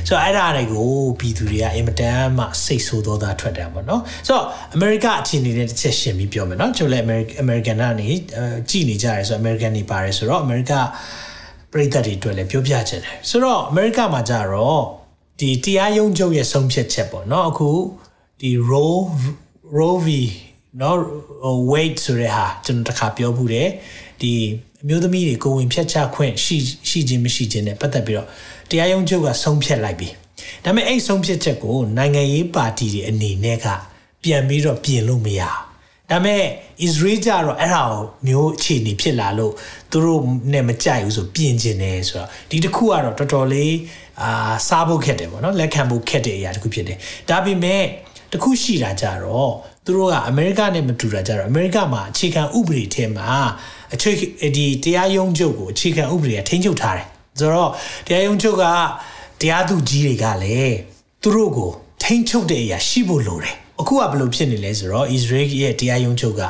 ဆိုတော့အဲ့ဒါတွေကိုပြည်သူတွေကအင်မတန်မှစိတ်ဆိုးသောသားထွက်တယ်ပေါ့နော်ဆိုတော့အမေရိကအခြေအနေနဲ့တစ်ချက်ရှင်းပြီးပြောမယ်နော်ကျွန်တော်လည်းအမေရိကန်ကနေကြည်နေကြရဲဆိုတော့အမေရိကန်နေပါတယ်ဆိုတော့အမေရိကပြည်သက်တွေအတွက်လည်းပြောပြချင်တယ်ဆိုတော့အမေရိကမှာကြတော့ဒီတရားရုံးချုပ်ရဲ့ဆုံးဖြတ်ချက်ပေါ့နော်အခုဒီ Roe Roe v နော် weight ဆိုတဲ့ဟာကျွန်တော်တခါပြောဘူးတယ်ဒီအမျိုးသမီးတွေကိုဝင်ဖြတ်ချခွင့်ရှိရှိခြင်းမရှိခြင်းနဲ့ပတ်သက်ပြီးတော့တရားရုံးချုပ်ကဆုံးဖြတ်လိုက်ပြီဒါပေမဲ့အဲ့ဆုံးဖြတ်ချက်ကိုနိုင်ငံရေးပါတီတွေအနေနဲ့ကပြန်ပြီးတော့ပြင်လို့မရဘူးဒါမဲ့ Israel ကြတော့အဲ့ဒါကိုမျိုးအခြေအနေဖြစ်လာလို့သူတို့နဲ့မကြိုက်ဘူးဆိုပြင်ကျင်တယ်ဆိုတော့ဒီတစ်ခုကတော့တော်တော်လေးအာစားဖို့ခက်တယ်ပေါ့နော်လက်ခံဖို့ခက်တဲ့အရာတစ်ခုဖြစ်တယ်ဒါပေမဲ့ တခုရှိတာကြတော့သူတို့ကအမေရိကနဲ့မတူတာကြတော့အမေရိကမှာအခြေခံဥပဒေထဲမှာအခြေဒီတရားရုံးချုပ်ကိုအခြေခံဥပဒေကထိန်းချုပ်ထားတယ်ဆိုတော့တရားရုံးချုပ်ကတရားသူကြီးတွေကလည်းသူတို့ကိုထိန်းချုပ်တဲ့အရာရှိဖို့လိုတယ်အခုကဘယ်လိုဖြစ်နေလဲဆိုတော့ Israel ရဲ့တရားရုံးချုပ်က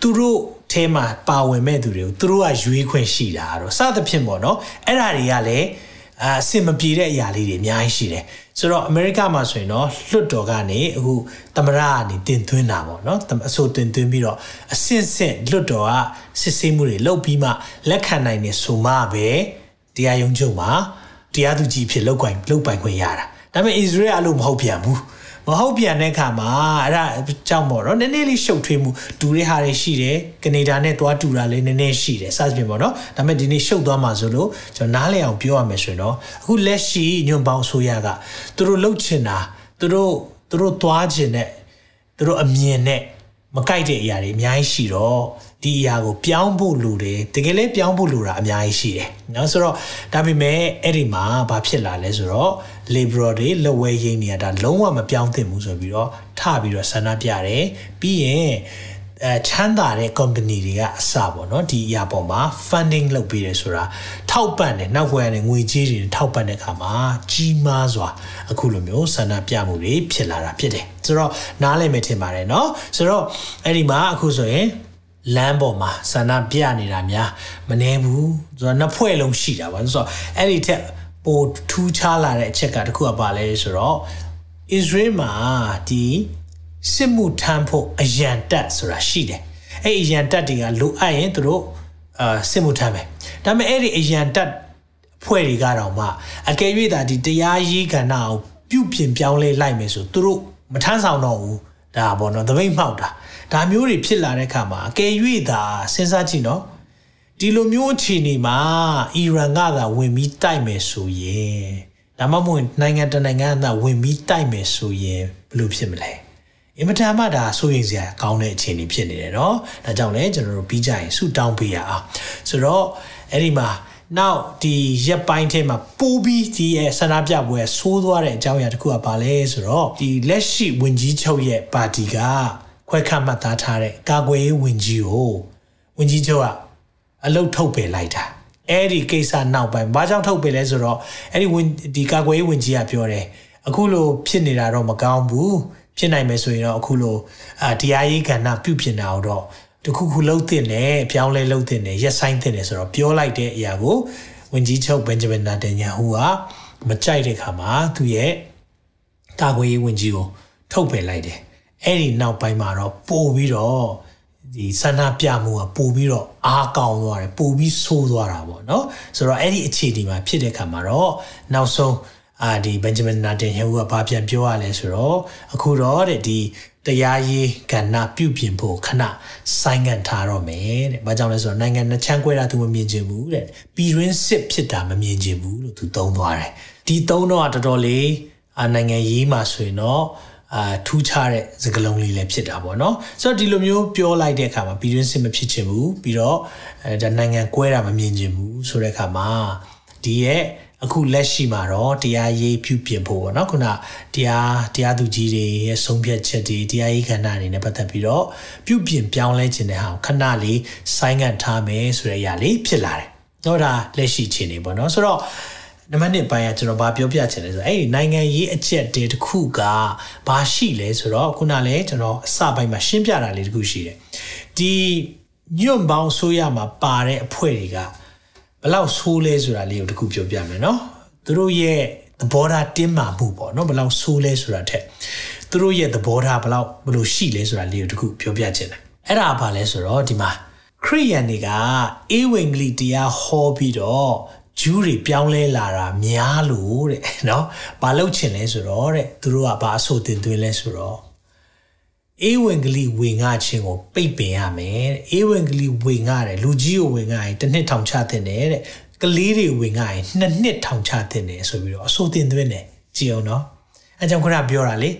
သူတို့ထဲမှာပါဝင်မဲ့သူတွေကိုသူတို့ကရွေးခွင့်ရှိတာတော့စသဖြင့်ပေါ့နော်အဲ့ဒါတွေကလည်းအာအဆင်မပြေတဲ့အရာလေးတွေအများကြီးရှိတယ် ဆိုတော့အမေရိကမှာဆိုရင်တော့လွှတ်တော်ကနေအခုသမရကနေတင်သွင်းတာပေါ့နော်အဆိုတင်သွင်းပြီးတော့အဆင့်ဆင့်လွှတ်တော်ကစစ်ဆေးမှုတွေလုပ်ပြီးမှလက်ခံနိုင်နေဆိုမှပဲတရားရုံးချုပ်မှာတရားသူကြီးဖြစ်လောက်ကိုင်လောက်ပိုင်ခွင့်ရတာဒါပေမဲ့ Israel အလို့မဟုတ်ပြန်ဘူး မဟုတ်ပြန်တဲ့ခါမှာအဲ့ဒါကြောင့်ပေါ့နော်နည်းနည်းလေးရှုပ်ထွေးမှုတူတဲ့ဟာတွေရှိတယ်ကနေဒါနဲ့သွားတူတာလည်းနည်းနည်းရှိတယ်စသဖြင့်ပေါ့နော်ဒါပေမဲ့ဒီနေ့ရှုပ်သွားမှာဆိုလို့ကျွန်တော်နားလည်အောင်ပြောရမယ်ဆိုရင်တော့အခုလက်ရှိညွန့်ပေါင်းဆိုရကသူတို့လှုပ်ချင်တာသူတို့သူတို့သွားချင်တဲ့သူတို့အမြင်နဲ့မကြိုက်တဲ့အရာတွေအများကြီးရှိတော့ဒီအရာကိုပြောင်းဖို့လိုတယ်တကယ်လဲပြောင်းဖို့လိုတာအများကြီးရှိတယ်เนาะဆိုတော့ဒါပေမဲ့အဲ့ဒီမှာဘာဖြစ်လာလဲဆိုတော့ labor တွေလက်ဝဲရိတ်နေတာဒါလုံးဝမပြောင်းသင့်ဘူးဆိုပြီးတော့ထပြီးတော့ဆန္ဒပြတယ်ပြီးရင်အဲချမ်းသာတဲ့ company တွေကအစပေါ့နော်ဒီအရာပေါ်မှာ funding လုပ်ပေးတယ်ဆိုတာထောက်ပံ့တယ်နောက်ွယ်နဲ့ငွေကြေးတွေထောက်ပံ့တဲ့အခါမှာကြီးမားစွာအခုလိုမျိုးဆန္ဒပြမှုတွေဖြစ်လာတာဖြစ်တယ်ဆိုတော့နားလည်မယ်ထင်ပါတယ်နော်ဆိုတော့အဲ့ဒီမှာအခုဆိုရင်လမ်းပေါ်မှာဆန္ဒပြနေတာများမနေဘူးဆိုတော့နှစ်ဖွဲ့လုံးရှိတာပါဆိုတော့အဲ့ဒီထက် ပိုထူးခြားလာတဲ့အချက်ကတခုကပါလဲဆိုတော့ Israel မှာဒီစစ်မှုထမ်းဖို့အရန်တက်ဆိုတာရှိတယ်အဲ့အရန်တက်တွေကလိုအပ်ရင်သူတို့အာစစ်မှုထမ်းမယ်ဒါပေမဲ့အဲ့ဒီအရန်တက်ဖွဲ့တွေကတော့မှအကယ်၍သာဒီတရားရေးကဏ္ဍကိုပြုပြင်ပြောင်းလဲလိုက်မယ်ဆိုသူတို့မထမ်းဆောင်တော့ဘူးဒါပေါ့နော်တပိတ်မှောက်တာဒါမျိုးတွေဖြစ်လာတဲ့အခါမှာအကယ်၍သာစဉ်းစားကြည့်နော် ဒီလိုမျိုးအခြေအနေမှာအီရန်ကသာဝင်ပြီးတိုက်မယ်ဆိုရင်ဒါမှမဟုတ်နိုင်ငံတနိုင်ငံကဝင်ပြီးတိုက်မယ်ဆိုရင်ဘယ်လိုဖြစ်မလဲအင်မတန်မှဒါဆိုရင်စရာကောင်းတဲ့အခြေအနေဖြစ်နေတယ်เนาะဒါကြောင့်လည်းကျွန်တော်တို့ပြီးကြရင်ဆူတောင်းပေးရအောင်ဆိုတော့အဲ့ဒီမှာနောက်ဒီရက်ပိုင်းထဲမှာပူပြီးဒီရဲ့ဆန္ဒပြပွဲဆိုးသွားတဲ့အကြောင်းအရာတစ်ခုကပါလဲဆိုတော့ဒီလက်ရှိဝင်ကြီးချုပ်ရဲ့ပါတီကခွဲခတ်မှတ်သားထားတဲ့ကာကွယ်ရေးဝင်ကြီးကိုဝင်ကြီးချုပ်က အလုတ်ထုတ်ပယ်လိုက်တာအဲ့ဒီကိစ္စနောက်ပိုင်းဘာကြောင့်ထုတ်ပယ်လဲဆိုတော့အဲ့ဒီဝင်ဒီကာကွယ်ရေးဝင်ကြီးကပြောတယ်အခုလိုဖြစ်နေတာတော့မကောင်းဘူးဖြစ်နိုင်မယ်ဆိုရင်တော့အခုလိုအာတရားရေးကဏ္ဍပြုပြင်တာတော့တခုခုလှုပ်တင်တယ်ပြောင်းလဲလှုပ်တင်တယ်ရက်ဆိုင်တင်တယ်ဆိုတော့ပြောလိုက်တဲ့အရာကိုဝင်ကြီးချုပ်ဘန်ဂျမင်နာတန်ညာဟူကမကြိုက်တဲ့ခါမှာသူရဲ့ကာကွယ်ရေးဝင်ကြီးကိုထုတ်ပယ်လိုက်တယ်အဲ့ဒီနောက်ပိုင်းမှာတော့ပို့ပြီးတော့ ဒီဆန္ဒပြမှုကပို့ပြီးတော့အားကောင်းသွားတယ်ပို့ပြီးဆိုးသွားတာပေါ့နော်ဆိုတော့အဲ့ဒီအခြေအနေမှာဖြစ်တဲ့ခါမှာတော့နောက်ဆုံးအာဒီဘန်ဂျမင်နာတင်ဟူကဘာပြန်ပြောရလဲဆိုတော့အခုတော့တဲ့ဒီတရားရေးကဏ္ဍပြုပြင်ဖို့ခဏဆိုင်းငံ့ထားတော့မယ်တဲ့။ဘာကြောင့်လဲဆိုတော့နိုင်ငံနှချမ်းကွဲတာသူမမြင်ချင်ဘူးတဲ့။ပြည်တွင်းစစ်ဖြစ်တာမမြင်ချင်ဘူးလို့သူသုံးသွားတယ်။ဒီသုံးတော့တော်တော်လေးနိုင်ငံရေးမှာဆိုရင်တော့ အာထူးခြားတဲ့စကားလုံးလေးလည်းဖြစ်တာပေါ့နော်ဆိုတော့ဒီလိုမျိုးပြောလိုက်တဲ့အခါမှာပြည်တွင်းစစ်မဖြစ်ချင်ဘူးပြီးတော့အဲဒါနိုင်ငံကွဲတာမမြင်ချင်ဘူးဆိုတဲ့အခါမှာဒီရဲ့အခုလက်ရှိမှာတော့တရားရေးပြုပြင်ဖို့ပေါ့နော်ခုနတရားတရားသူကြီးတွေရဲ့ဆုံးဖြတ်ချက်တွေတရားရေးခန္ဓာတွေနဲ့ပတ်သက်ပြီးတော့ပြုပြင်ပြောင်းလဲခြင်းတဲ့ဟာခဏလေးဆိုင်းငံ့ထားမယ်ဆိုတဲ့အရာလေးဖြစ်လာတယ်။တော့ဒါလက်ရှိခြေနေပေါ့နော်ဆိုတော့ နံပါတ်1ပိုင်းကကျွန်တော်ဗာပြောပြချင်တယ်ဆိုအဲ့ဒီနိုင်ငံရေးအချက်တေတစ်ခုကဘာရှိလဲဆိုတော့ခုနလည်းကျွန်တော်အစပိုင်းမှာရှင်းပြတာလေးတစ်ခုရှိတယ်ဒီညွန့်ပေါင်းဆိုရမှာပါတဲ့အဖွဲ့တွေကဘလောက်ဆိုးလဲဆိုတာလေးကိုတစ်ခုပြောပြမယ်နော်သူတို့ရဲ့သဘောထားတင်းမာမှုပေါ့နော်ဘလောက်ဆိုးလဲဆိုတာထက်သူတို့ရဲ့သဘောထားဘလောက်ဘလို့ရှိလဲဆိုတာလေးကိုတစ်ခုပြောပြချင်တယ်အဲ့ဒါဘာလဲဆိုတော့ဒီမှာခရိယန်တွေကအေဝံဂေလိတရားဟောပြီးတော့ ဂျူးတွေပြောင်းလဲလာတာများလို့တဲ့နော်ဘာလုပ်ချင်လဲဆိုတော့တဲ့သူတို့ကဘာအဆိုတင်သွင်းလဲဆိုတော့အေဝံဂေလိဝင်ငါခြင်းကိုပိတ်ပင်ရမယ်တဲ့အေဝံဂေလိဝင်ငါတယ်လူကြီးကိုဝင်ငါရင်တစ်နှစ်ထောင်ချတဲ့တယ်တဲ့ကလေးတွေဝင်ငါရင်နှစ်နှစ်ထောင်ချတဲ့တယ်ဆိုပြီးတော့အဆိုတင်သွင်းတယ်ကြည့်အောင်နော်အဲကြောင့်ခုနပြောတာလေ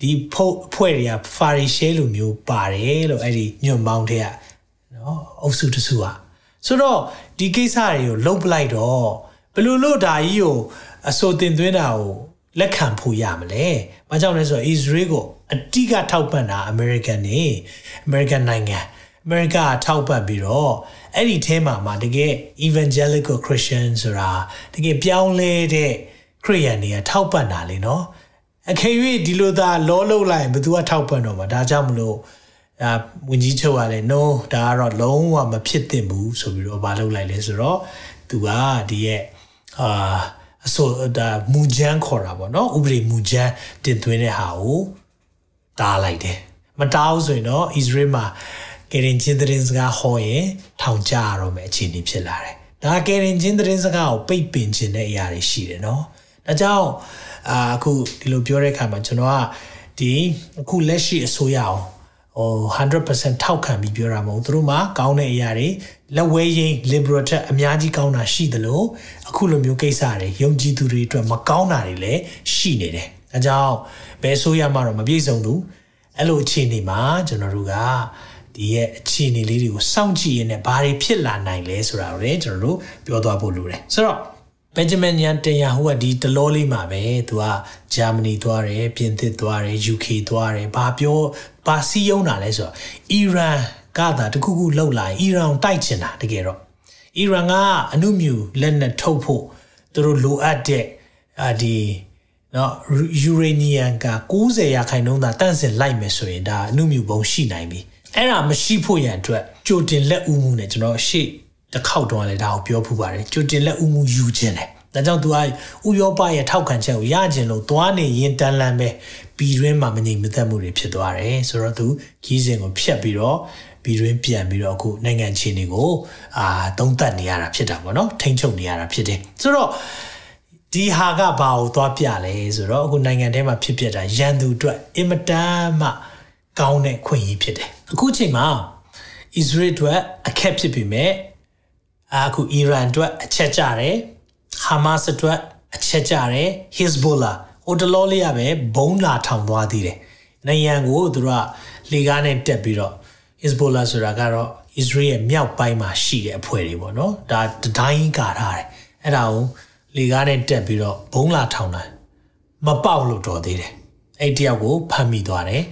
ဒီဖို့အဖွဲ့တွေကဖာရီရှဲလိုမျိုးပါတယ်လို့အဲ့ဒီညွန့်ပေါင်းတဲ့ကနော်အုပ်စုတစုอ่ะ ဆိုတော့ဒီကိစ္စတွေကိုလှုပ်ပလိုက်တော့ဘယ်လိုလို့ဒါကြီးကိုအစိုးတင်သွင်းတာကိုလက်ခံဖို့ရမလဲ။ဘာကြောင့်လဲဆိုတော့ Israel ကိုအတိကထောက်ပံ့တာ American နေ American နိုင်ငံအမေရိကထောက်ပံ့ပြီးတော့အဲ့ဒီအဲမှာမှာတကယ် evangelical christian ဆိုတာတကယ်ပြောင်းလဲတဲ့ခရိယန်တွေကထောက်ပံ့တာလေနော်အခေ၍ဒီလိုသာလောလုံးလိုက်ရင်ဘယ်သူကထောက်ပံ့တော့မှာဒါကြောင့်မလို့ အာဝင်ကြီးချုပ်ကလည်း no ဒါကတော့လုံးဝမဖြစ်သင့်ဘူးဆိုပြီးတော့မလုပ်လိုက်လဲဆိုတော့သူကဒီရဲ့အာအဆိုဒါမူဂျန်ခေါ်တာပေါ့နော်ဥပဒေမူဂျန်တင်သွင်းတဲ့ဟာကိုတားလိုက်တယ်မတားဘူးဆိုရင်တော့ Israel မှာကယ်ရင်ချင်းသတင်းစကားဟောရင်ထောင်ကြရတော့မယ်အခြေအနေဖြစ်လာတယ်ဒါကယ်ရင်ချင်းသတင်းစကားကိုပိတ်ပင်ခြင်းတဲ့အရာတွေရှိတယ်နော်ဒါကြောင့်အာအခုဒီလိုပြောတဲ့အခါမှာကျွန်တော်ကဒီအခုလက်ရှိအစိုးရအောင် ဟို100%ထောက်ခံပြီးပြောတာမဟုတ်သူတို့မှာကောင်းတဲ့အရာတွေလက်ဝဲရင် liberal ထက်အများကြီးကောင်းတာရှိသလိုအခုလိုမျိုးကိစ္စတွေယုံကြည်သူတွေအတွက်မကောင်းတာတွေလည်းရှိနေတယ်။အဲကြောင့်ဘယ်ဆိုရမှတော့မပြည့်စုံဘူး။အဲ့လိုအခြေအနေမှာကျွန်တော်တို့ကဒီရဲ့အခြေအနေလေးတွေကိုစောင့်ကြည့်ရင်းနဲ့ဘာတွေဖြစ်လာနိုင်လဲဆိုတာကိုလည်းကျွန်တော်တို့ပြောသွားဖို့လိုတယ်။ဆိုတော့ ဘန်ဂျမင်ညန်တင်ယာဟိုကဒီတလောလေးမှာပဲသူကဂျာမနီသွားတယ်ပြင်သစ်သွားတယ် UK သွားတယ်ဘာပြောဘာစီးယုံတာလဲဆိုတော့အီရန်ကသာတခုခုလှုပ်လာရင်အီရန်တိုက်ချင်တာတကယ်တော့အီရန်ကအနုမြူလက်နက်ထုတ်ဖို့သူတို့လိုအပ်တဲ့အာဒီနော်ယူရေနီယံက90ရာခိုင်နှုန်းသာတန့်စင်လိုက်မယ်ဆိုရင်ဒါအနုမြူပုံရှိနိုင်ပြီအဲ့ဒါမရှိဖို့ရန်အတွက်ကြိုတင်လက်ဦးမှုနဲ့ကျွန်တော်ရှေ့ တစ်ခေါက်တော့လည်းဒါကိုပြောဖူးပါတယ်ကြိုတင်လက်ဦးမှုယူခြင်းတယ်ဒါကြောင့်သူကဥရောပရဲ့ထောက်ခံချက်ကိုရခြင်းလို့သွားနေရင်တန်လန်ပဲပြည်တွင်းမှာမငြိမ်မသက်မှုတွေဖြစ်သွားတယ်ဆိုတော့သူကြီးစဉ်ကိုဖျက်ပြီးတော့ပြည်တွင်းပြန်ပြီးတော့အခုနိုင်ငံခြေနေကိုအာသုံးသပ်နေရတာဖြစ်တာပေါ့နော်ထိမ့်ချုပ်နေရတာဖြစ်တယ်ဆိုတော့ဒီဟာကဘာကိုသွားပြလဲဆိုတော့အခုနိုင်ငံထဲမှာဖြစ်ပျက်တာရန်သူအတွက်အင်မတန်မှကောင်းတဲ့ခွင့်ရဖြစ်တယ်အခုချိန်မှာ Israel အတွက်အခက်ဖြစ်ပြီမဲ့ အခု Iran အတွက်အချက်ကြတယ် Hamas အတွက်အချက်ကြတယ် Hezbollah ဟိုတလောလေးရပဲဘုံလာထောင်သွားသေးတယ်နိုင်ငံကိုသူတို့ကလေကားနဲ့တက်ပြီးတော့ Hezbollah ဆိုတာကတော့ Israel ရဲ့မြောက်ပိုင်းမှာရှိတဲ့အဖွဲ့တွေပေါ့နော်ဒါတတိုင်းကာထားတယ်အဲ့ဒါကိုလေကားနဲ့တက်ပြီးတော့ဘုံလာထောင်တာမပေါက်လို့တော်သေးတယ်အဲ့တယောက်ကိုဖမ်းမိသွားတယ်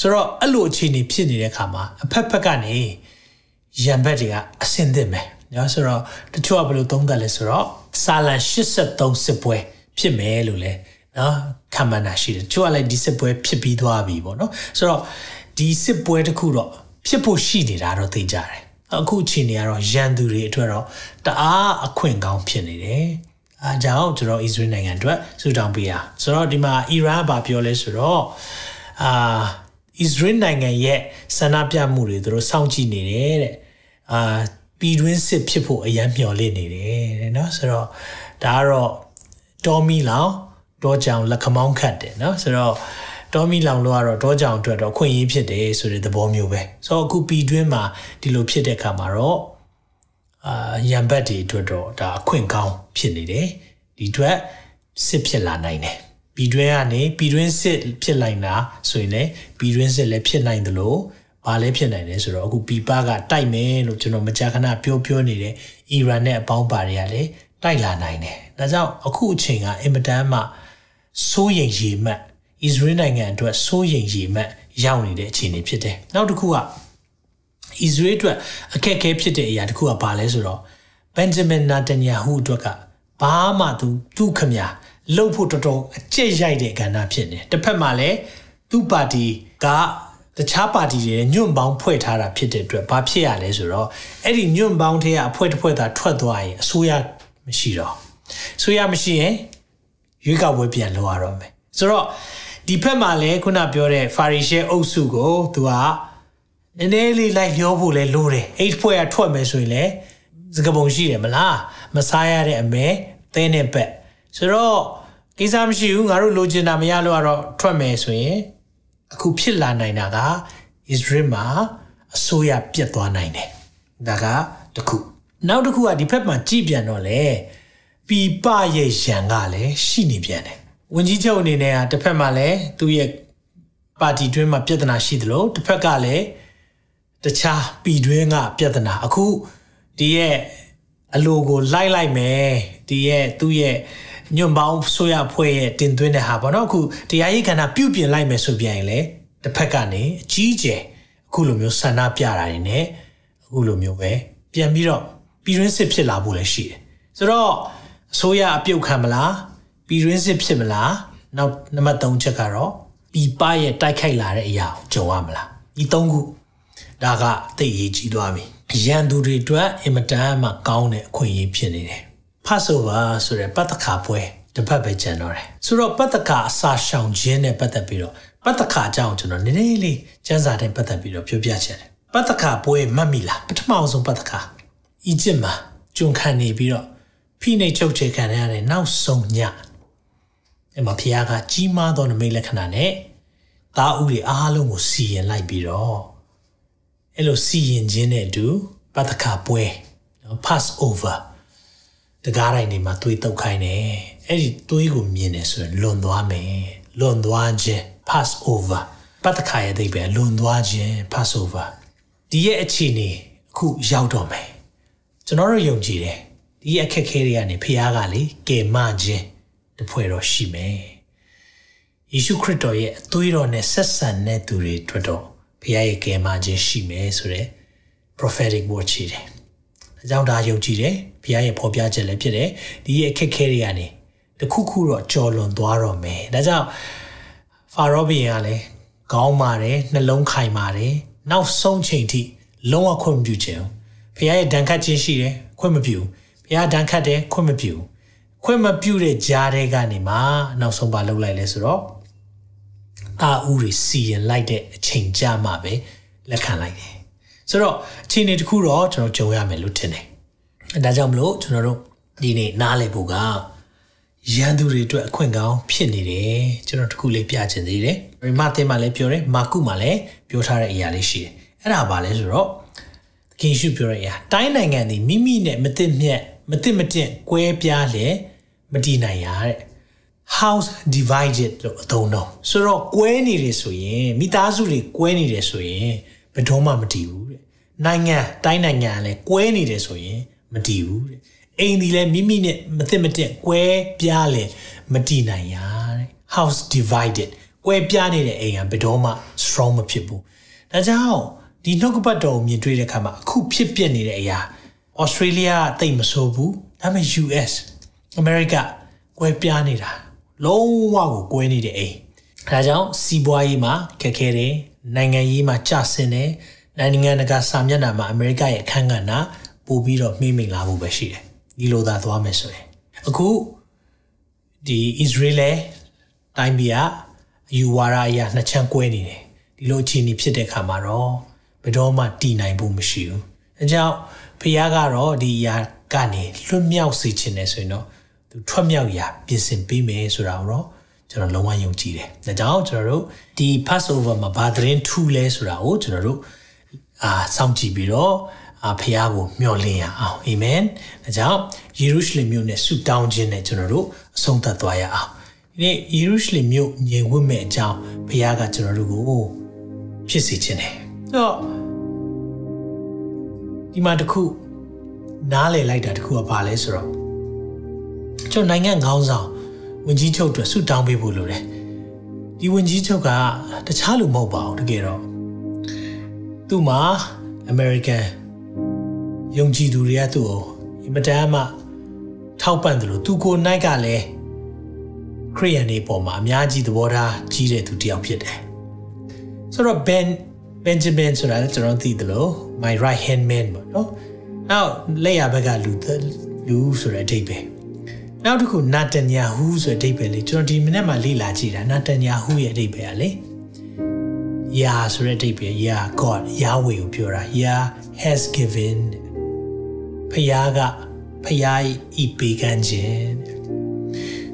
ဆိုတော့အဲ့လိုအခြေအနေဖြစ်နေတဲ့အခါမှာအဖက်ဖက်ကနေရံဘက်တွေကအဆင်သင့်ပဲ နော်ဆိုတော့တချို့ကဘယ်လိုသုံးသပ်လဲဆိုတော့စာလန်83စစ်ပွဲဖြစ်မယ်လို့လဲနော်ခံမှန်းတာရှိတယ်တချို့ကလည်းဒီစစ်ပွဲဖြစ်ပြီးသွားပြီပေါ့နော်ဆိုတော့ဒီစစ်ပွဲတစ်ခုတော့ဖြစ်ဖို့ရှိနေတာတော့သိကြတယ်အခုအချိန်နေကတော့ရန်သူတွေအတွက်တော့တအားအခွင့်ကောင်းဖြစ်နေတယ်အားကြောင့်ကျွန်တော် Israel နိုင်ငံအတွက်ဆူတောင်းပေးရဆိုတော့ဒီမှာ Iran ကပြောလဲဆိုတော့အာ Israel နိုင်ငံရဲ့ဆန္ဒပြမှုတွေသူတို့စောင့်ကြည့်နေတယ်တဲ့အာ ပြည်တွင်းစစ်ဖြစ်ဖို့အရန်မျှော်လင့်နေတယ်တဲ့နော်ဆိုတော့ဒါကတော့တော်မီလောင်တောကြောင်လက်ခမောင်းခတ်တယ်နော်ဆိုတော့တောမီလောင်လို့ကတော့တောကြောင်အတွက်တော့ခွင့်ရဖြစ်တယ်ဆိုတဲ့သဘောမျိုးပဲဆိုတော့အခုပြည်တွင်းမှာဒီလိုဖြစ်တဲ့အခါမှာတော့အာရံဘတ်တွေအတွက်တော့ဒါအခွင့်ကောင်းဖြစ်နေတယ်ဒီအတွက်စစ်ဖြစ်လာနိုင်တယ်ပြည်တွင်းကနေပြည်တွင်းစစ်ဖြစ်နိုင်တာဆိုရင်လည်းပြည်တွင်းစစ်လည်းဖြစ်နိုင်တယ်လို့ ဘာလဲဖြစ်နိုင်တယ်ဆိုတော့အခုပြည်ပကတိုက်မယ်လို့ကျွန်တော်မကြာခဏပြောပြောနေတယ်အီရန်နဲ့အပေါင်းပါတွေကလည်းတိုက်လာနိုင်တယ်ဒါကြောင့်အခုအချိန်ကအင်မတန်မှစိုးရိမ်ရေမှတ်အစ္စရေးနိုင်ငံအတွက်စိုးရိမ်ရေမှတ်ရောက်နေတဲ့အခြေအနေဖြစ်တယ်နောက်တစ်ခုကအစ္စရေးအတွက်အခက်အခဲဖြစ်တဲ့အရာတစ်ခုကဘာလဲဆိုတော့ဘန်ဂျမင်နာတန်ယာဟူအတွက်ကဘာမှသူသူ့ခမလှုပ်ဖို့တော်တော်အကျင့်ရိုက်တဲ့ကဏ္ဍဖြစ်နေတစ်ဖက်မှာလည်းသူ့ပါတီက တခြားပါတီတွေညွန့်ပေါင်းဖွဲ့ထားတာဖြစ်တဲ့အတွက်ဘာဖြစ်ရလဲဆိုတော့အဲ့ဒီညွန့်ပေါင်းထဲကအဖွဲတစ်ဖွဲသာထွက်သွားရင်အစိုးရမရှိတော့အစိုးရမရှိရင်ရွေးကောက်ပွဲပြန်လုပ်ရတော့မယ်ဆိုတော့ဒီဖက်မှာလည်းခုနပြောတဲ့ဖာရီရှဲအုပ်စုကိုသူကနည်းနည်းလေးလိုက်လျောဖို့လဲလိုတယ်အဲ့ဖွဲ့ကထွက်မယ်ဆိုရင်လည်းစကပုံရှိတယ်မလားမစားရတဲ့အမဲသဲနဲ့ပက်ဆိုတော့ကိစ္စမရှိဘူးငါတို့လိုချင်တာမရလို့ကတော့ထွက်မယ်ဆိုရင် အခုဖြစ်လာနိုင်တာက Israel မှာအစိုးရပြတ်သွားနိုင်တယ်ဒါကတခုနောက်တစ်ခုကဒီဘက်မှာကြည်ပြန်တော့လေပြပရဲ့ရန်ကလည်းရှိနေပြန်တယ်ဝန်ကြီးချုပ်အနေနဲ့ကတစ်ဖက်မှာလည်းသူ့ရဲ့ပါတီတွင်းမှာပြဿနာရှိသလိုတစ်ဖက်ကလည်းတခြားပြည်တွင်းကပြဿနာအခုဒီရဲ့အလိုကိုလိုက်လိုက်မယ်ဒီရဲ့သူ့ရဲ့ ညွန့်ပေါင်းဆိုရဖွဲ့ရဲ့တင်သွင်းတဲ့ဟာပေါ့နော်အခုတရားရေးကဏ္ဍပြုတ်ပြင်လိုက်မယ်ဆိုပြန်ရင်လေတစ်ဖက်ကနေအကြီးကျယ်အခုလိုမျိုးဆန္ဒပြတာတွေနဲ့အခုလိုမျိုးပဲပြန်ပြီးတော့ပြည်တွင်းစစ်ဖြစ်လာဖို့လည်းရှိတယ်ဆိုတော့အစိုးရအပြုတ်ခံမလားပြည်တွင်းစစ်ဖြစ်မလားနောက်နံပါတ်3ချက်ကတော့ပြည်ပရဲ့တိုက်ခိုက်လာတဲ့အရာကိုကြုံရမလားဒီ3ခုဒါကသိရေးကြီးသွားပြီရန်သူတွေအတွက်အင်မတန်မှကောင်းတဲ့အခွင့်အရေးဖြစ်နေတယ် Passover ဆိုတဲ့ပတ်သက်ခါပွဲတစ်ပတ်ပဲကျန်တော့တယ်ဆိုတော့ပတ်သက်ခါအစာရှောင်ခြင်းနဲ့ပတ်သက်ပြီးတော့ပတ်သက်ခါအကြောင်းကျွန်တော်နည်းနည်းလေးစံစာတဲ့ပတ်သက်ပြီးတော့ပြောပြချင်တယ်ပတ်သက်ခါပွဲမှတ်မိလားပထမဆုံးပတ်သက်ခါအီဂျစ်မှာကျွန်ခံနေပြီးတော့ဖိနှိပ်ချုပ်ချယ်ခံရတဲ့နောက်ဆုံးညအဲ့မှာဖခင်ကကြီးမားသောနမိတ်လက္ခဏာနဲ့သားဦးတွေအားလုံးကိုစီရင်လိုက်ပြီးတော့အဲ့လိုစီရင်ခြင်းနဲ့အတူပတ်သက်ခါပွဲနော် pass over တကားတိုင်းတွေမှာသွေးတုပ်ခိုင်းတယ်အဲ့ဒီသွေးကိုမြင်တယ်ဆိုရင်လွန်သွားမယ်လွန်သွားခြင်း pass over ပတ်သက်ခါရဲ့အိပဲလွန်သွားခြင်း pass over ဒီရဲ့အခြေအနေအခုရောက်တော့မယ်ကျွန်တော်တို့ယုံကြည်တယ်ဒီအခက်ခဲတွေကနေဖခင်ကလေကယ်မခြင်းတဖွဲ့တော့ရှိမယ်ယေရှုခရစ်တော်ရဲ့အသွေးတော်နဲ့ဆက်ဆံတဲ့သူတွေအတွက်တော့ဖခင်ရဲ့ကယ်မခြင်းရှိမယ်ဆိုတဲ့ prophetic word ရှိတယ်။အကြောင်းဒါယုံကြည်တယ် ဖခင်ရဲ့ဖော်ပြချက်လည်းဖြစ်တယ်ဒီရဲ့အခက်ခဲတွေကနေတခုခုတော့ကြော်လွန်သွားတော့မယ်။ဒါကြောင့်ဖာရောဘီယံကလည်းခေါင်းမာတယ်နှလုံးခိုင်မာတယ်နောက်ဆုံးချိန်ထိလုံးဝခွင့်မပြုခြင်းဖခင်ရဲ့ဒဏ်ခတ်ခြင်းရှိတယ်ခွင့်မပြုဖခင်ဒဏ်ခတ်တယ်ခွင့်မပြုခွင့်မပြုတဲ့ကြားတဲ့ကနေမှနောက်ဆုံးပါလုပ်လိုက်လဲဆိုတော့အာဥတွေစီရင်လိုက်တဲ့အချိန်ကြမှပဲလက်ခံလိုက်တယ်ဆိုတော့အခြေအနေတစ်ခုတော့ကျွန်တော်ကြုံရမယ်လို့ထင်တယ် ဒါကြောင့်မလို့ကျွန်တော်တို့ဒီနေ့နားလည်ဖို့ကရန်သူတွေအတွက်အခွင့်ကောင်းဖြစ်နေတယ်ကျွန်တော်တခုလေးပြချင်သေးတယ်ရီမာသင်မှာလည်းပြောတယ်မာကုမှာလည်းပြောထားတဲ့အရာလေးရှိတယ်အဲ့ဒါဘာလဲဆိုတော့သခင်ရှုပြောတဲ့အရာတိုင်းနိုင်ငံဒီမိမိနဲ့မသိမြတ်မသိမတင့်ကွဲပြားလေမတည်နိုင်ရတဲ့ house divided လို့အသုံးတော့ဆိုတော့ကွဲနေတယ်ဆိုရင်မိသားစုတွေကွဲနေတယ်ဆိုရင်ဘယ်တော့မှမတည်ဘူးတဲ့နိုင်ငံတိုင်းနိုင်ငံလည်းကွဲနေတယ်ဆိုရင် မတည်ဘူးတဲ့အိမ်ဒီလည်းမိမိနဲ့မသိမတက်ကွဲပြားလေမတည်နိုင်ရတဲ့ house divided ကွဲပြားနေတဲ့အိမ်ကဘယ်တော့မှ strong မဖြစ်ဘူးဒါကြောင့်ဒီနှုတ်ကပတ်တော်ကိုမြင်တွေ့တဲ့အခါမှာအခုဖြစ်ပျက်နေတဲ့အရာ Australia ကတိတ်မဆိုးဘူးဒါပေမဲ့ US America ကွဲပြားနေတာလုံးဝကိုကွဲနေတဲ့အိမ်ဒါကြောင့်စီးပွားရေးမှာခက်ခဲတယ်နိုင်ငံရေးမှာကျဆင်းတယ်နိုင်ငံတကာစာမျက်နှာမှာအမေရိကရဲ့အခန်းကဏ္ဍ ပို့ပြီးတော့မှိမိန်လာဖို့ပဲရှိတယ်ဒီလိုသာသွားမယ်ဆိုရင်အခုဒီ Israel တိုင်းပြည်ကယူဝါဒအရာနှစ်ချမ်းကွဲနေတယ်ဒီလိုအခြေအနေဖြစ်တဲ့ခါမှာတော့ဘယ်တော့မှတည်နိုင်ဖို့မရှိဘူးအဲကြောင့်ဖခင်ကတော့ဒီအရာကနေလွတ်မြောက်စေခြင်းနဲ့ဆိုရင်တော့သူထွက်မြောက်ရာပြင်ဆင်ပေးမယ်ဆိုတာကိုတော့ကျွန်တော်လုံးဝယုံကြည်တယ်။ဒါကြောင့်ကျွန်တော်တို့ဒီ Passover မှာဘာသတင်းထူးလဲဆိုတာကိုကျွန်တော်တို့အာစောင့်ကြည့်ပြီးတော့အာ ဖခင်ကိုမျှော်လင့်ရအောင်အာမင်။ဒါကြောင့်ယေရုရှလင်မြို့နဲ့ဆုတောင်းခြင်းနဲ့ကျွန်တော်တို့အဆုံးသတ်သွားရအောင်။ဒီနေ့ယေရုရှလင်မြို့ညင်ဝတ်မဲ့အကြောင်းဖခင်ကကျွန်တော်တို့ကိုဖြစ်စေခြင်းတယ်။တော့ဒီမှာတခုနားလည်လိုက်တာတခုကဘာလဲဆိုတော့ကျွန်တော်နိုင်ငံခေါင်းဆောင်ဝင်ကြီးချုပ်အတွက်ဆုတောင်းပေးဖို့လိုတယ်ဒီဝင်ကြီးချုပ်ကတခြားလူမဟုတ်ပါဘူးတကယ်တော့သူ့မှာ American ယုံကြည်သူတွေကသူ့ကိုအင်မတန်မှထောက်ပံ့တယ်လို့သူကိုနိုင်ကလည်းခရိယန်တွေပေါ်မှာအများကြီးသဘောထားကြီးတဲ့သူတယောက်ဖြစ်တယ်ဆိုတော့ Ben Benjamin ဆိုတာလည်းကျွန်တော်သိတယ်လို့ my right hand man ပေါ့နော်နောက်လက်ရဘက်ကလူလူဆိုတဲ့အဓိပ္ပာယ်နောက်တစ်ခုနာတန်ယာဟူဆိုတဲ့အဓိပ္ပာယ်လေးကျွန်တော်ဒီမနေ့မှလေ့လာကြည့်တာနာတန်ယာဟူရဲ့အဓိပ္ပာယ်ကလေယာဆိုတဲ့အဓိပ္ပာယ်ယာ God Yahweh ကိုပြောတာ Yah has given ဖယားကဖယားဤပေးကမ်းခြင်း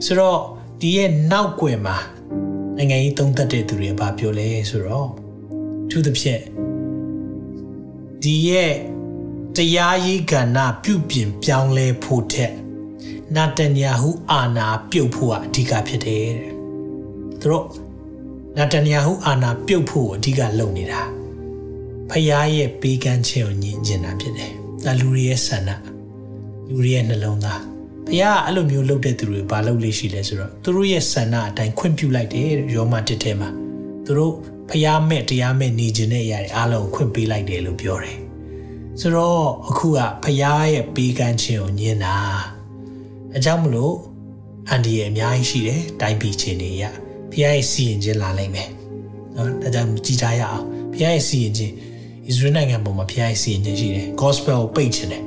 ဆိုတော့ဒီရဲ့နောက်ွယ်မှာနိုင်ငံရေးသုံးသပ်တဲ့သူတွေကဘာပြောလဲဆိုတော့သူသဖြင့်ဒီရဲ့တရားရေးကဏ္ဍပြုပြင်ပြောင်းလဲဖို့ထက်နာတန်ယာဟုအာနာပြုတ်ဖို့ကအဓိကဖြစ်တယ်တဲ့သူတို့နာတန်ယာဟုအာနာပြုတ်ဖို့အဓိကလုပ်နေတာဖခင်ရဲ့ပေးကမ်းခြင်းကိုညင်ကျင်တာဖြစ်တယ် ဒါလူတွေရဲ့ဆန္ဒလူတွေရဲ့နှလုံးသားဘုရားအဲ့လိုမျိုးလုပ်တဲ့သူတွေဘာလုပ်လို့ရှိလဲဆိုတော့သူတို့ရဲ့ဆန္ဒအတိုင်းခွင့်ပြုလိုက်တယ်ရောမတစ်ထဲမှာသူတို့ဖျားမဲ့တရားမဲ့နေခြင်းတဲ့အရာတွေအားလုံးခွင့်ပေးလိုက်တယ်လို့ပြောတယ်ဆိုတော့အခုကဖျားရဲ့ပေးကမ်းခြင်းကိုညင်တာအကြောင်းမလို့အန်ဒီရဲ့အများကြီးရှိတယ်တိုင်းပြည်ချင်းတွေရဖျားရဲ့စီရင်ခြင်းလာနိုင်မယ်နော်ဒါကြောင့်ကြည်ထားရအောင်ဖျားရဲ့စီရင်ခြင်း ဣသရေလနိုင်ငံပေါ်မှာဖျားရဲ့စီရင်ခြင်းရှိတယ် gospel ကိုပိတ်ခြင်းတယ်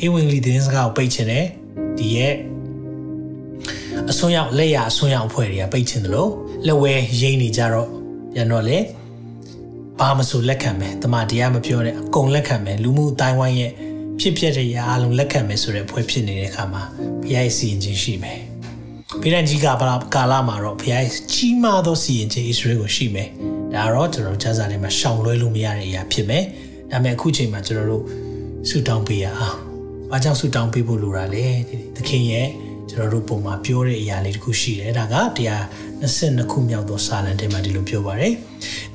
အင်ဝင်လီသတင်းစကားကိုပိတ်ခြင်းတယ်ဒီရဲ့အစွန်းရောက်လက်ရအစွန်းရောက်အဖွဲ့တွေကပိတ်ခြင်းတယ်လို့လက်ဝဲရိမ့်နေကြတော့ပြန်တော့လေဘာမဆိုလက်ခံမယ်တမန်တရားမပြောတဲ့အကုန်လက်ခံမယ်လူမှုအတိုင်းဝိုင်းရဲ့ဖြစ်ဖြစ်တဲ့ရာအလုံးလက်ခံမယ်ဆိုတဲ့ဖွဲ့ဖြစ်နေတဲ့အခါမှာဘုရားရဲ့စီရင်ခြင်းရှိမယ် ဗိဒန်ကြီးကဘာကာလမှာတော့ဘုရားရဲ့ကြီးမားသောစီရင်ခြင်းဣသရေလကိုရှိမယ်ဒါတော့ကျွန်တော်ကျမ်းစာထဲမှာရှောင်လွှဲလို့မရတဲ့အရာဖြစ်မယ်ဒါပေမဲ့အခုချိန်မှာကျွန်တော်တို့ဆုတောင်းပေးရအောင်ဘာကြောင့်ဆုတောင်းပေးဖို့လိုတာလဲသခင်ရဲ့ကျွန်တော်တို့ပုံမှာပြောတဲ့အရာလေးတခုရှိတယ်ဒါကတရား22ခုမြောက်သောစာလံထဲမှာဒီလိုပြောပါတယ်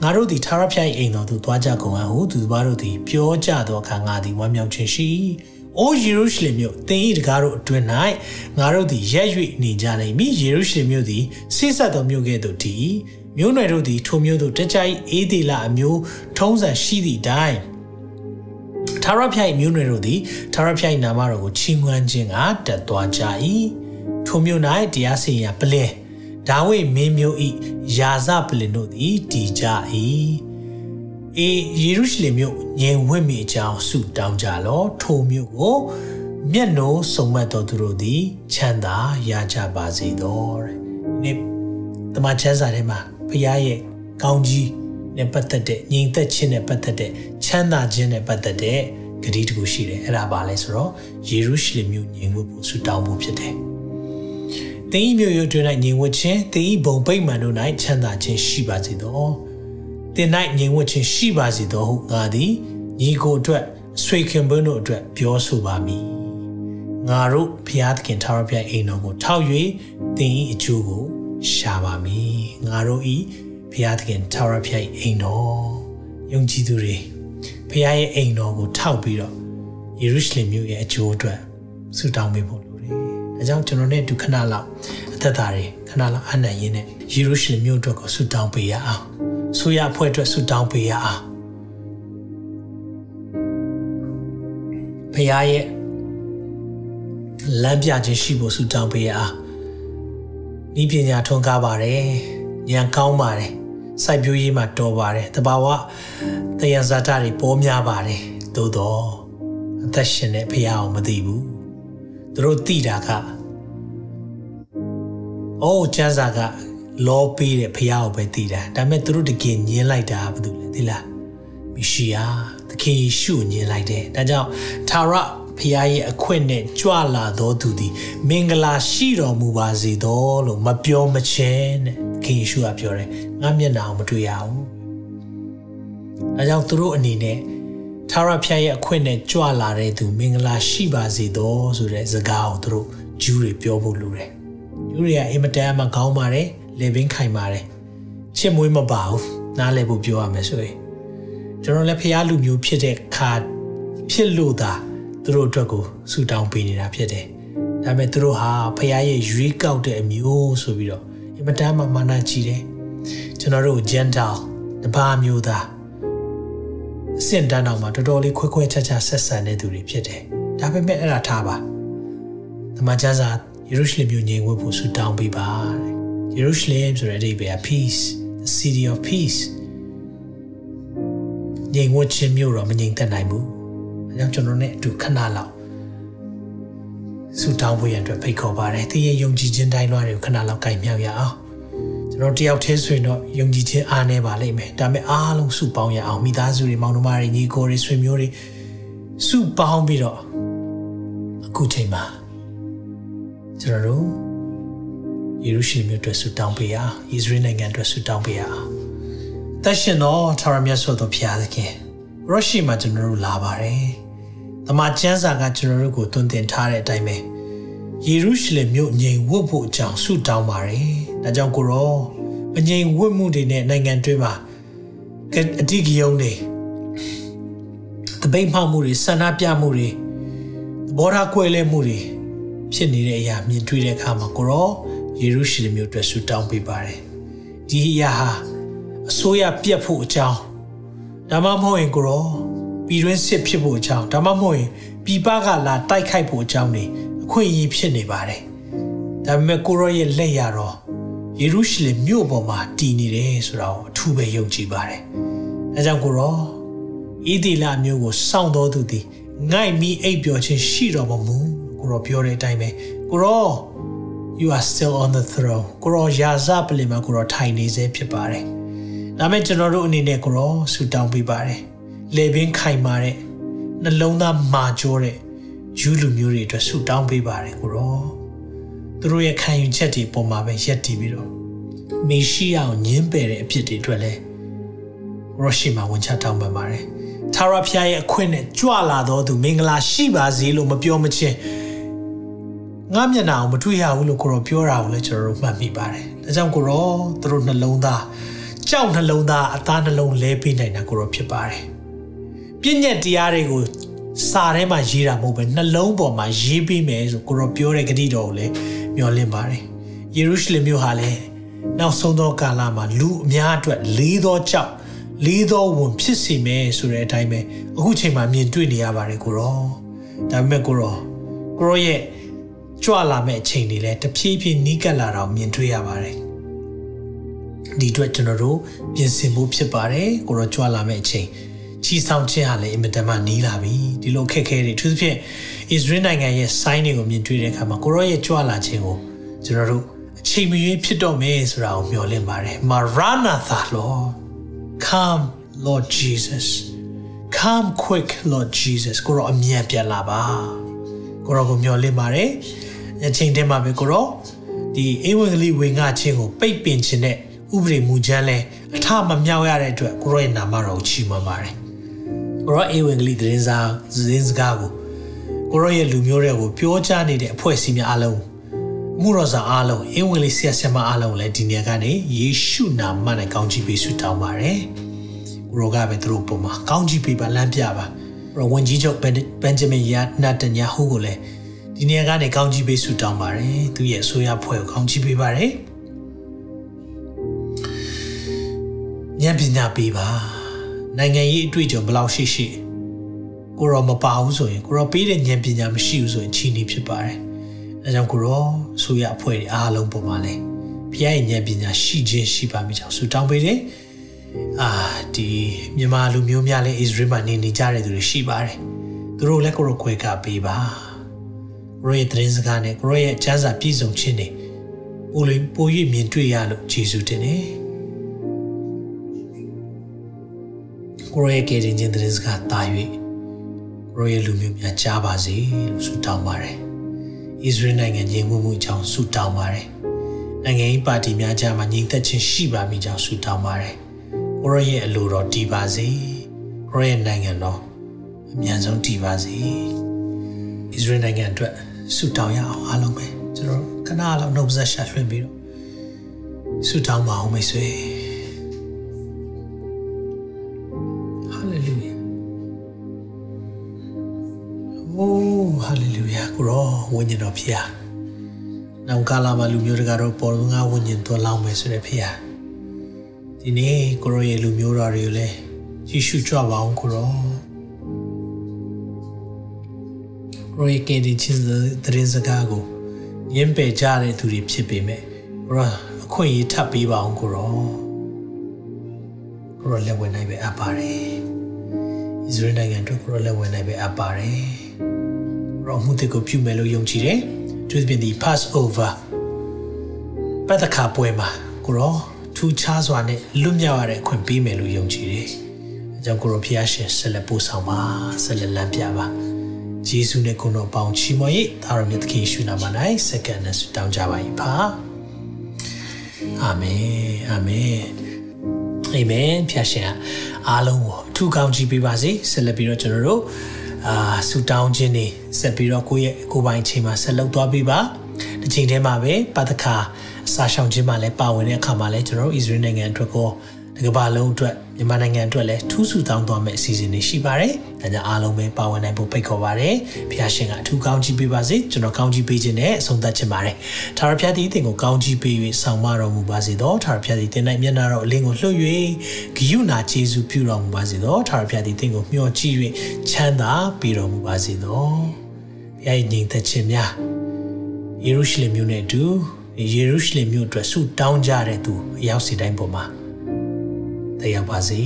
ငါတို့သည်သာရဖျား၏အိမ်တော်သို့သွားကြကုန်အံ့ဟုသူဘာတို့သည်ပြောကြသောအခါငါသည်ဝမ်းမြောက်ခြင်းရှိ။ အိုယေရုရှလင်မြို့သင်၏တကားတို့အတွင်၌ငါတို့သည်ရက်၍နေကြနိုင်မည်ယေရုရှလင်မြို့သည်ဆိတ်ဆက်သောမြို့ကဲ့သို့တည်မြို့နယ်တို့သည်ထိုမြို့သို့တကြိုက်အေးဒီလာအမျိုးထုံးစံရှိသည့်တိုင်ထာဝရဘုရား၏မြို့နယ်တို့သည်ထာဝရဘုရား၏နာမတော်ကိုချီးမွမ်းခြင်းကတက်သွားကြ၏ထိုမြို့၌တရားစီရင်ပလင်ဒါဝိမင်းမျိုးဤယာဇပလင်တို့သည်တည်ကြ၏ အေယေရုရှလင်မြို့ငြိမ်ဝတ်မိအကြောင်းဆုတောင်းကြလောထိုမြို့ကိုမျက်နှိုးစုံမတ်တော်သူတို့သည်ချမ်းသာရကြပါစေသောတဲ့ဒီနေ့တမန်ကျမ်းစာထဲမှာဘုရားရဲ့ကောင်းကြီးနဲ့ပတ်သက်တဲ့ညီသက်ခြင်းနဲ့ပတ်သက်တဲ့ချမ်းသာခြင်းနဲ့ပတ်သက်တဲ့ဂတိတခုရှိတယ်အဲ့ဒါပါလဲဆိုတော့ယေရုရှလင်မြို့ငြိမ်ဝတ်ဖို့ဆုတောင်းဖို့ဖြစ်တယ်သင်၏မြို့ရိုးတွင်၌ညီဝတ်ခြင်းသင်၏ဘုံပိတ်မှန်တို့၌ချမ်းသာခြင်းရှိပါစေသော သင်၌ညီဝတ်ခြင်းရှိပါစေသောဟုငါသည်ညီကိုအတွက်ဆွေခင်ပွန်းတို့အတွက်ပြောဆိုပါမည်ငါတို့ဘုရားသခင်ထာဝရဘုရားအိမ်တော်ကိုထောက်၍သင်၏အကျိုးကိုရှာပါမည်ငါတို့၏ဘုရားသခင်ထာဝရဘုရားအိမ်တော်ယုံကြည်သူတွေဘုရားရဲ့အိမ်တော်ကိုထောက်ပြီးတော့ယေရုရှလင်မြို့ရဲ့အကျိုးအတွက်ဆုတောင်းပေးဖို့ဒါကြောင့်ကျွန်တော်နဲ့ဒုခဏလောက်အသက်တာတွေခဏလောက်အနံ့ရင်းနဲ့ယေရုရှလင်မြို့အတွက်ကိုဆုတောင်းပေးရအောင် ဆိုရအဖွဲ့အတွက်ဆုတောင်းပေးရအောင်ဖခင်ရဲ့လမ်းပြခြင်းရှိဖို့ဆုတောင်းပေးရအောင်ဤပညာထွန်းကားပါတယ်ဉာဏ်ကောင်းပါတယ်စိုက်ပျိုးရေးမှာတော်ပါတယ်တဘာဝတယံဇာတာတွေပေါ်များပါတယ်သို့တော့အသက်ရှင်တဲ့ဖခင်အောင်မသိဘူးသူတို့သိတာကအိုးကျန်းစာက လောပေးတဲ့ဖះကိုပဲသိတာဒါပေမဲ့သူတို့တကယ်ညင်းလိုက်တာဘာလို့လဲသိလားမရှိယာသခင်ယေရှုညင်းလိုက်တယ်ဒါကြောင့်သာရဖခင်ရဲ့အခွင့်နဲ့ကြွလာတော်သူသည်မင်္ဂလာရှိတော်မူပါစေသောလို့မပြောမချင်းတဲ့ခင်ယေရှုကပြောတယ်ငါမျက်နှာအောင်မတွေ့ရဘူးအဲကြောင့်သူတို့အနေနဲ့သာရဖျားရဲ့အခွင့်နဲ့ကြွလာတဲ့သူမင်္ဂလာရှိပါစေသောဆိုတဲ့စကားကိုသူတို့ဂျူးတွေပြောဖို့လိုတယ်ဂျူးတွေကအင်မတန်မှကောင်းပါတယ် လေပင်ခိုင်ပါတယ်ချစ်မွေးမပါဘူးနားလည်ဖို့ပြောရမယ်ဆိုရင်ကျွန်တော်လည်းဖျားလူမျိုးဖြစ်တဲ့ခါဖြစ်လို့သာသူတို့အတွက်ကိုဆူတောင်းပေးနေတာဖြစ်တယ်ဒါပေမဲ့သူတို့ဟာဖခင်ရဲ့ရွေးကောက်တဲ့အမျိုးဆိုပြီးတော့အင်မတန်မှမာနကြီးတယ်ကျွန်တော်တို့ gentle တပါးမျိုးသားအဆင့်တန်းအောင်မှာတော်တော်လေးခွဲခွဲခြားခြားဆက်ဆံတဲ့သူတွေဖြစ်တယ်ဒါပေမဲ့အဲ့ဒါထားပါတမန်ကျမ်းစာယေရုရှလင်မြို့ငြိမ်ဝတ်ဖို့ဆူတောင်းပေးပါတဲ့ ယေရုရှလင်ဆိုတဲ့အဓိပ္ပာယ် peace the city of peace ငြိမ်ဝတ်ခြင်းမြို့တော့မငြိမ်သက်နိုင်ဘူး။အဲကြောင့်ကျွန်တော်နဲ့အတူခဏလောက်ဆူတောင်းဖို့ရန်အတွက်ဖိတ်ခေါ်ပါတယ်။သင်ရဲ့ယုံကြည်ခြင်းတိုင်းလွှာတွေကိုခဏလောက်ကင်မြောက်ရအောင်။ကျွန်တော်တယောက်တည်းဆိုရင်တော့ယုံကြည်ခြင်းအားနေပါလိမ့်မယ်။ဒါပေမဲ့အားလုံးစုပေါင်းရအောင်မိသားစုတွေမောင်နှမတွေညီကိုတွေဆွေမျိုးတွေစုပေါင်းပြီးတော့အခုချိန်မှာကျွန်တော်တို့ ယေရုရှလင်မြို့အတွက်ဆူတောင်းပေးရအောင်။ဣသရေလနိုင်ငံအတွက်ဆူတောင်းပေးရအောင်။တရှင်တော်ထာဝရမြတ်စွာဘုရားသခင်ရရှိမှာကျွန်တော်တို့လာပါတယ်။တမန်ကျမ်းစာကကျွန်တော်တို့ကိုသွန်သင်ထားတဲ့အတိုင်းပဲယေရုရှလင်မြို့ငြိမ်ဝတ်ဖို့အကြောင်းဆုတောင်းပါတယ်။ဒါကြောင့်ကိုရောမငြိမ်ဝတ်မှုတွေနဲ့နိုင်ငံတွင်းမှာအတိကယုံတွေတပိတ်မှမှုတွေဆန္ဒပြမှုတွေသဘောထားကွဲလဲမှုတွေဖြစ်နေတဲ့အရာမြင်တွေ့တဲ့အခါမှာကိုရော ယေရုရှလင်မြို့အတွက်ဆုတောင်းပေးပါတယ်။ဒီအရာဟာအစိုးရပြတ်ဖို့အကြောင်းဒါမှမဟုတ်ရင်ကိုရောပြည်တွင်းစစ်ဖြစ်ဖို့အကြောင်းဒါမှမဟုတ်ရင်ပြည်ပကလာတိုက်ခိုက်ဖို့အကြောင်းတွေအခွင့်အရေးဖြစ်နေပါတယ်ဒါပေမဲ့ကိုရောရဲ့လက်ရတော့ယေရုရှလင်မြို့ပေါ်မှာတည်နေတယ်ဆိုတာကိုအထူးပဲယုံကြည်ပါတယ်အဲကြောင့်ကိုရောဣတိလမျိုးကိုစောင့်တော်သူသည်ငိုက်မိအိပ်ပျော်ခြင်းရှိတော်မမူကိုရောပြောတဲ့အတိုင်းပဲကိုရော you are still on the throne ကိုရောယာဇပလင်မှာကိုရောထိုင်နေစေဖြစ်ပါတယ်ဒါမဲ့ကျွန်တော်တို့အနေနဲ့ကိုရောဆူတောင်းပေးပါတယ်လေပင်ခိုင်မာတဲ့နှလုံးသားမာကြောတဲ့ယူလူမျိုးတွေအတွက်ဆူတောင်းပေးပါတယ်ကိုရောသူတို့ရဲ့ခံယူချက်တွေပေါ်မှာပဲရက်တည်ပြီးတော့မေရှိအောင်ညင်းပယ်တဲ့အဖြစ်တွေအတွက်လည်းရောရှိမှာဝန်ချတောင်းပန်ပါတယ်သာရဖျားရဲ့အခွင့်နဲ့ကြွလာတော်သူမင်္ဂလာရှိပါစေလို့မပြောမချင်း ငါမျက်နှာအောင်မတွေ့ရဘူးလို့ကိုရောပြောတာကိုလည်းကျွန်တော်တို့မှတ်မိပါတယ်ဒါကြောင့်ကိုရောသူတို့နှလုံးသားကြောက်နှလုံးသားအသားနှလုံးလဲပေးနိုင်တာကိုတော့ဖြစ်ပါတယ်။ပြည့်ညက်တရားတွေကိုစာထဲမှာရေးတာမဟုတ်ပဲနှလုံးပေါ်မှာရေးပေးမယ်ဆိုကိုတော့ပြောတဲ့ဂတိတော်ကိုလည်းမျှော်လင့်ပါတယ်။ယေရုရှလင်မြို့ဟာလည်းနောက်ဆုံးသောကာလမှာလူအများအတွက်လေးသောကြောက်လေးသောဝန်ဖြစ်စေမယ်ဆိုတဲ့အတိုင်းပဲအခုချိန်မှာမြင်တွေ့နေရပါတယ်ကိုရော။ဒါပေမဲ့ကိုရောကိုရောရဲ့ ကြွလာမဲ့အချိန်တွေလည်းတဖြည်းဖြည်းနီးကပ်လာတာကိုမြင်တွေ့ရပါတယ်။ဒီအတွက်ကျွန်တော်တို့ပြင်ဆင်ဖို့ဖြစ်ပါတယ်ကိုရောကြွလာမယ့်အချိန်ချီဆောင်ခြင်းဟာလည်းအင်မတန်မှနီးလာပြီဒီလိုခက်ခဲတွေသူသဖြင့်ဣသရေလနိုင်ငံရဲ့ sign တွေကိုမြင်တွေ့တဲ့အခါမှာကိုရောရဲ့ကြွလာခြင်းကိုကျွန်တော်တို့အချိန်မရွေးဖြစ်တော့မယ်ဆိုတာကိုမျှော်လင့်ပါတယ် Maranatha Lord come Lord Jesus come quick Lord Jesus ကိုရောအမြန်ပြန်လာပါကိုရောကိုမျှော်လင့်ပါတယ် အချိန်တည်းမှာပဲကိုရောဒီဧဝံဂေလိဝင်ငါခြင်းကိုပိတ်ပင်ခြင်းနဲ့ဥပဒေမူချမ်းလဲအထမမြောက်ရတဲ့အတွက်ကိုရောရဲ့နာမတော်ကိုချီးမွမ်းပါတယ်ကိုရောအေဝံဂေလိသတင်းစာသတင်းစကားကိုကိုရောရဲ့လူမျိုးတွေကိုပြောကြားနေတဲ့အဖွဲ့အစည်းများအားလုံးမှုတော်စာအားလုံးအေဝံဂေလိဆရာဆရာမအားလုံးလည်းဒီနေရာကနေယေရှုနာမနဲ့ကောင်းချီးပေးဆုတောင်းပါတယ်ကိုရောကပဲသူတို့ပုံမှာကောင်းချီးပေးပါလမ်းပြပါရောဝန်ကြီးချုပ်ဘန်ဂျမင်ယာနာတညာဟူကိုလည်း ဒီနေရာကနေကောင်းချီးပေးဆုတောင်းပါတယ်သူရဲ့အဆိုရဖွဲ့ကိုကောင်းချီးပေးပါတယ်ဉာဏ်ပညာပေးပါနိုင်ငံရေးအတွေ့အကြုံဘယ်လောက်ရှိရှိကိုရောမပါဘူးဆိုရင်ကိုရောပေးတဲ့ဉာဏ်ပညာမရှိဘူးဆိုရင်ချီနေဖြစ်ပါတယ်အဲကြောင့်ကိုရောဆိုရအဖွဲ့တွေအားလုံးပုံမှာလဲဖခင်ရဲ့ဉာဏ်ပညာရှိခြင်းရှိပါမိကြောင်းဆုတောင်းပေးတယ်အာဒီမြန်မာလူမျိုးများလည်း Israel မှာနေနေကြတဲ့သူတွေရှိပါတယ်သူတို့လည်းကိုရောခွဲကပေးပါ ကိုရောရဲ့သတင်းစကားနဲ့ကိုရောရဲ့ကျမ်းစာပြည့်စုံခြင်းတွေပိုလို့ပို၍မြင်တွေ့ရလို့ယေရှုတင်တယ်ကိုရောရဲ့ကယ်တင်ခြင်းသတင်းစကားတာ၍ကိုကိုရဲ့လူမျိုးများကြားပါစေလို့ဆုတောင်းပါတယ်ဣသရေလနိုင်ငံညီငွေမှုအကြောင်းဆုတောင်းပါတယ်နိုင်ငံရေးပါတီများကြားမှာညီသက်ချင်းရှိပါမိကြောင်းဆုတောင်းပါတယ်ကိုရရဲ့အလိုတော်တည်ပါစေကိုရရဲ့နိုင်ငံတော်အမြန်ဆုံးတည်ပါစေဣသရေလနိုင်ငံအတွက် ဆုတောင်းရအောင်အားလုံးပဲကျွန်တော်ခဏလောက်နှုတ်ဆက်ရှာဖွင့်ပြီးတော့ဆုတောင်းပါအောင်မိတ်ဆွေဟာလေလုယာโอ้ဟာလေလုယာကိုရောဝိညာဉ်တော်ဖျားနောင်ကာလာမှာလူမျိုးတကာတော့ပေါ်ငါဝိညာဉ်တော်လောင်းမယ်ဆိုတဲ့ဖျားဒီနေ့ကိုရောရဲ့လူမျိုးတော်တွေကိုလည်းကြည့်ရှုကြပါအောင်ကိုရော ကိုရောကင်းတဲ့ချင်းသတင်းစကားကိုညင်ပယ်ကြတဲ့သူတွေဖြစ်ပေမဲ့ကိုရောအခွင့်အရေးထပ်ပေးပါအောင်ကိုရောကိုရောလက်ဝင်နိုင်ပဲအပ်ပါတယ်ဣသရေလနိုင်ငံအတွက်ကိုရောလက်ဝင်နိုင်ပဲအပ်ပါတယ်ရောမှုတွေကိုပြုမယ်လို့ယုံကြည်တယ်။သူပြင်ဒီ Passover ပတ်သက်ခါပွဲမှာကိုရောထူးခြားစွာနဲ့လွတ်မြောက်ရတဲ့အခွင့်ပေးမယ်လို့ယုံကြည်တယ်။အဲကြောင့်ကိုရောဖျားရှင်ဆက်လက်ပို့ဆောင်ပါဆက်လက်လမ်းပြပါ။ ယေရှုနဲ့ကိုတော်ပေါင်းချီးမွမ်းရေးသာရမြတ်သခင်ရှုနာမ၌စက္ကန့်နဲ့ဆုတောင်းကြပါ၏ပါ။အာမင်အာမင်အာမင်ဖျားရှင်အားလုံးကိုအထူးကောင်းချီးပေးပါစေဆက်လက်ပြီးတော့ကျွန်တော်တို့အာဆူတောင်းခြင်းနေဆက်ပြီးတော့ကိုယ့်ရဲ့ကိုယ်ပိုင်ချိန်မှာဆက်လုပ်သွားပြီးပါဒီချိန်ထဲမှာပဲပတခါအစာရှောင်ခြင်းမှာလည်းပါဝင်တဲ့အခါမှာလည်းကျွန်တော်တို့ဣသရေလနိုင်ငံအတွက်ကို ဒီကမ္ဘာလုံးအတွက်မြန်မာနိုင်ငံအတွက်လည်းထူးဆူတောင်းသွားမယ့်အစီအစဉ်တွေရှိပါတယ်။ဒါကြောင့်အားလုံးပဲပါဝင်နိုင်ဖို့ဖိတ်ခေါ်ပါရစေ။ဖခင်ရှင်ကအထူးကောင်းချီးပေးပါစေ။ကျွန်တော်ကောင်းချီးပေးခြင်းနဲ့အဆုံးသတ်ချင်ပါတယ်။ထာဝရဘုရားသည်သင်ကိုကောင်းချီးပေး၍ဆောင်မတော်မူပါစေသော။ထာဝရဘုရားသည်သင်၌မျက်နာတော်အလင်းကိုလွှတ်၍ဂိယုနာကျေးဇူးပြုတော်မူပါစေသော။ထာဝရဘုရားသည်သင်ကိုမျှော်ကြည့်၍ချမ်းသာပေးတော်မူပါစေသော။ဘုရား၏ညီသက်ခြင်းများယေရုရှလင်မြို့နဲ့အတူယေရုရှလင်မြို့အတွက်ဆုတောင်းကြတဲ့သူအရောက်စီတိုင်းပေါ်မှာ တရားပါစေ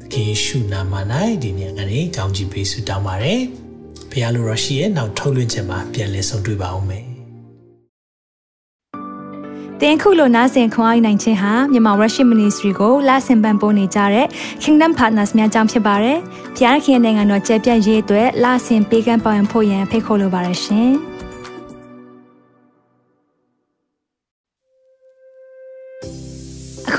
သခင်ယေရှုနာမ၌ဒီနေ့ကနေကောင်းချီးပေးဆုတောင်းပါတယ်ဘုရားလိုရရှိရဲ့နောက်ထုတ်လွှင့်ခြင်းမှာပြန်လည်ဆုံတွေ့ပါအောင်မယ်တင်ခုလိုနာဆင်ခွန်အားနိုင်ခြင်းဟာမြန်မာ Worship Ministry ကိုလာဆင်ပန်ပိုးနေကြတဲ့ Kingdom Partners များအကြောင်းဖြစ်ပါတယ်။ဘုရားခင်နိုင်ငံတော်ကျယ်ပြန့်ရေးအတွက်လာဆင်ပေးကမ်းပောင်းဖို့ရန်ဖိတ်ခေါ်လိုပါတယ်ရှင်။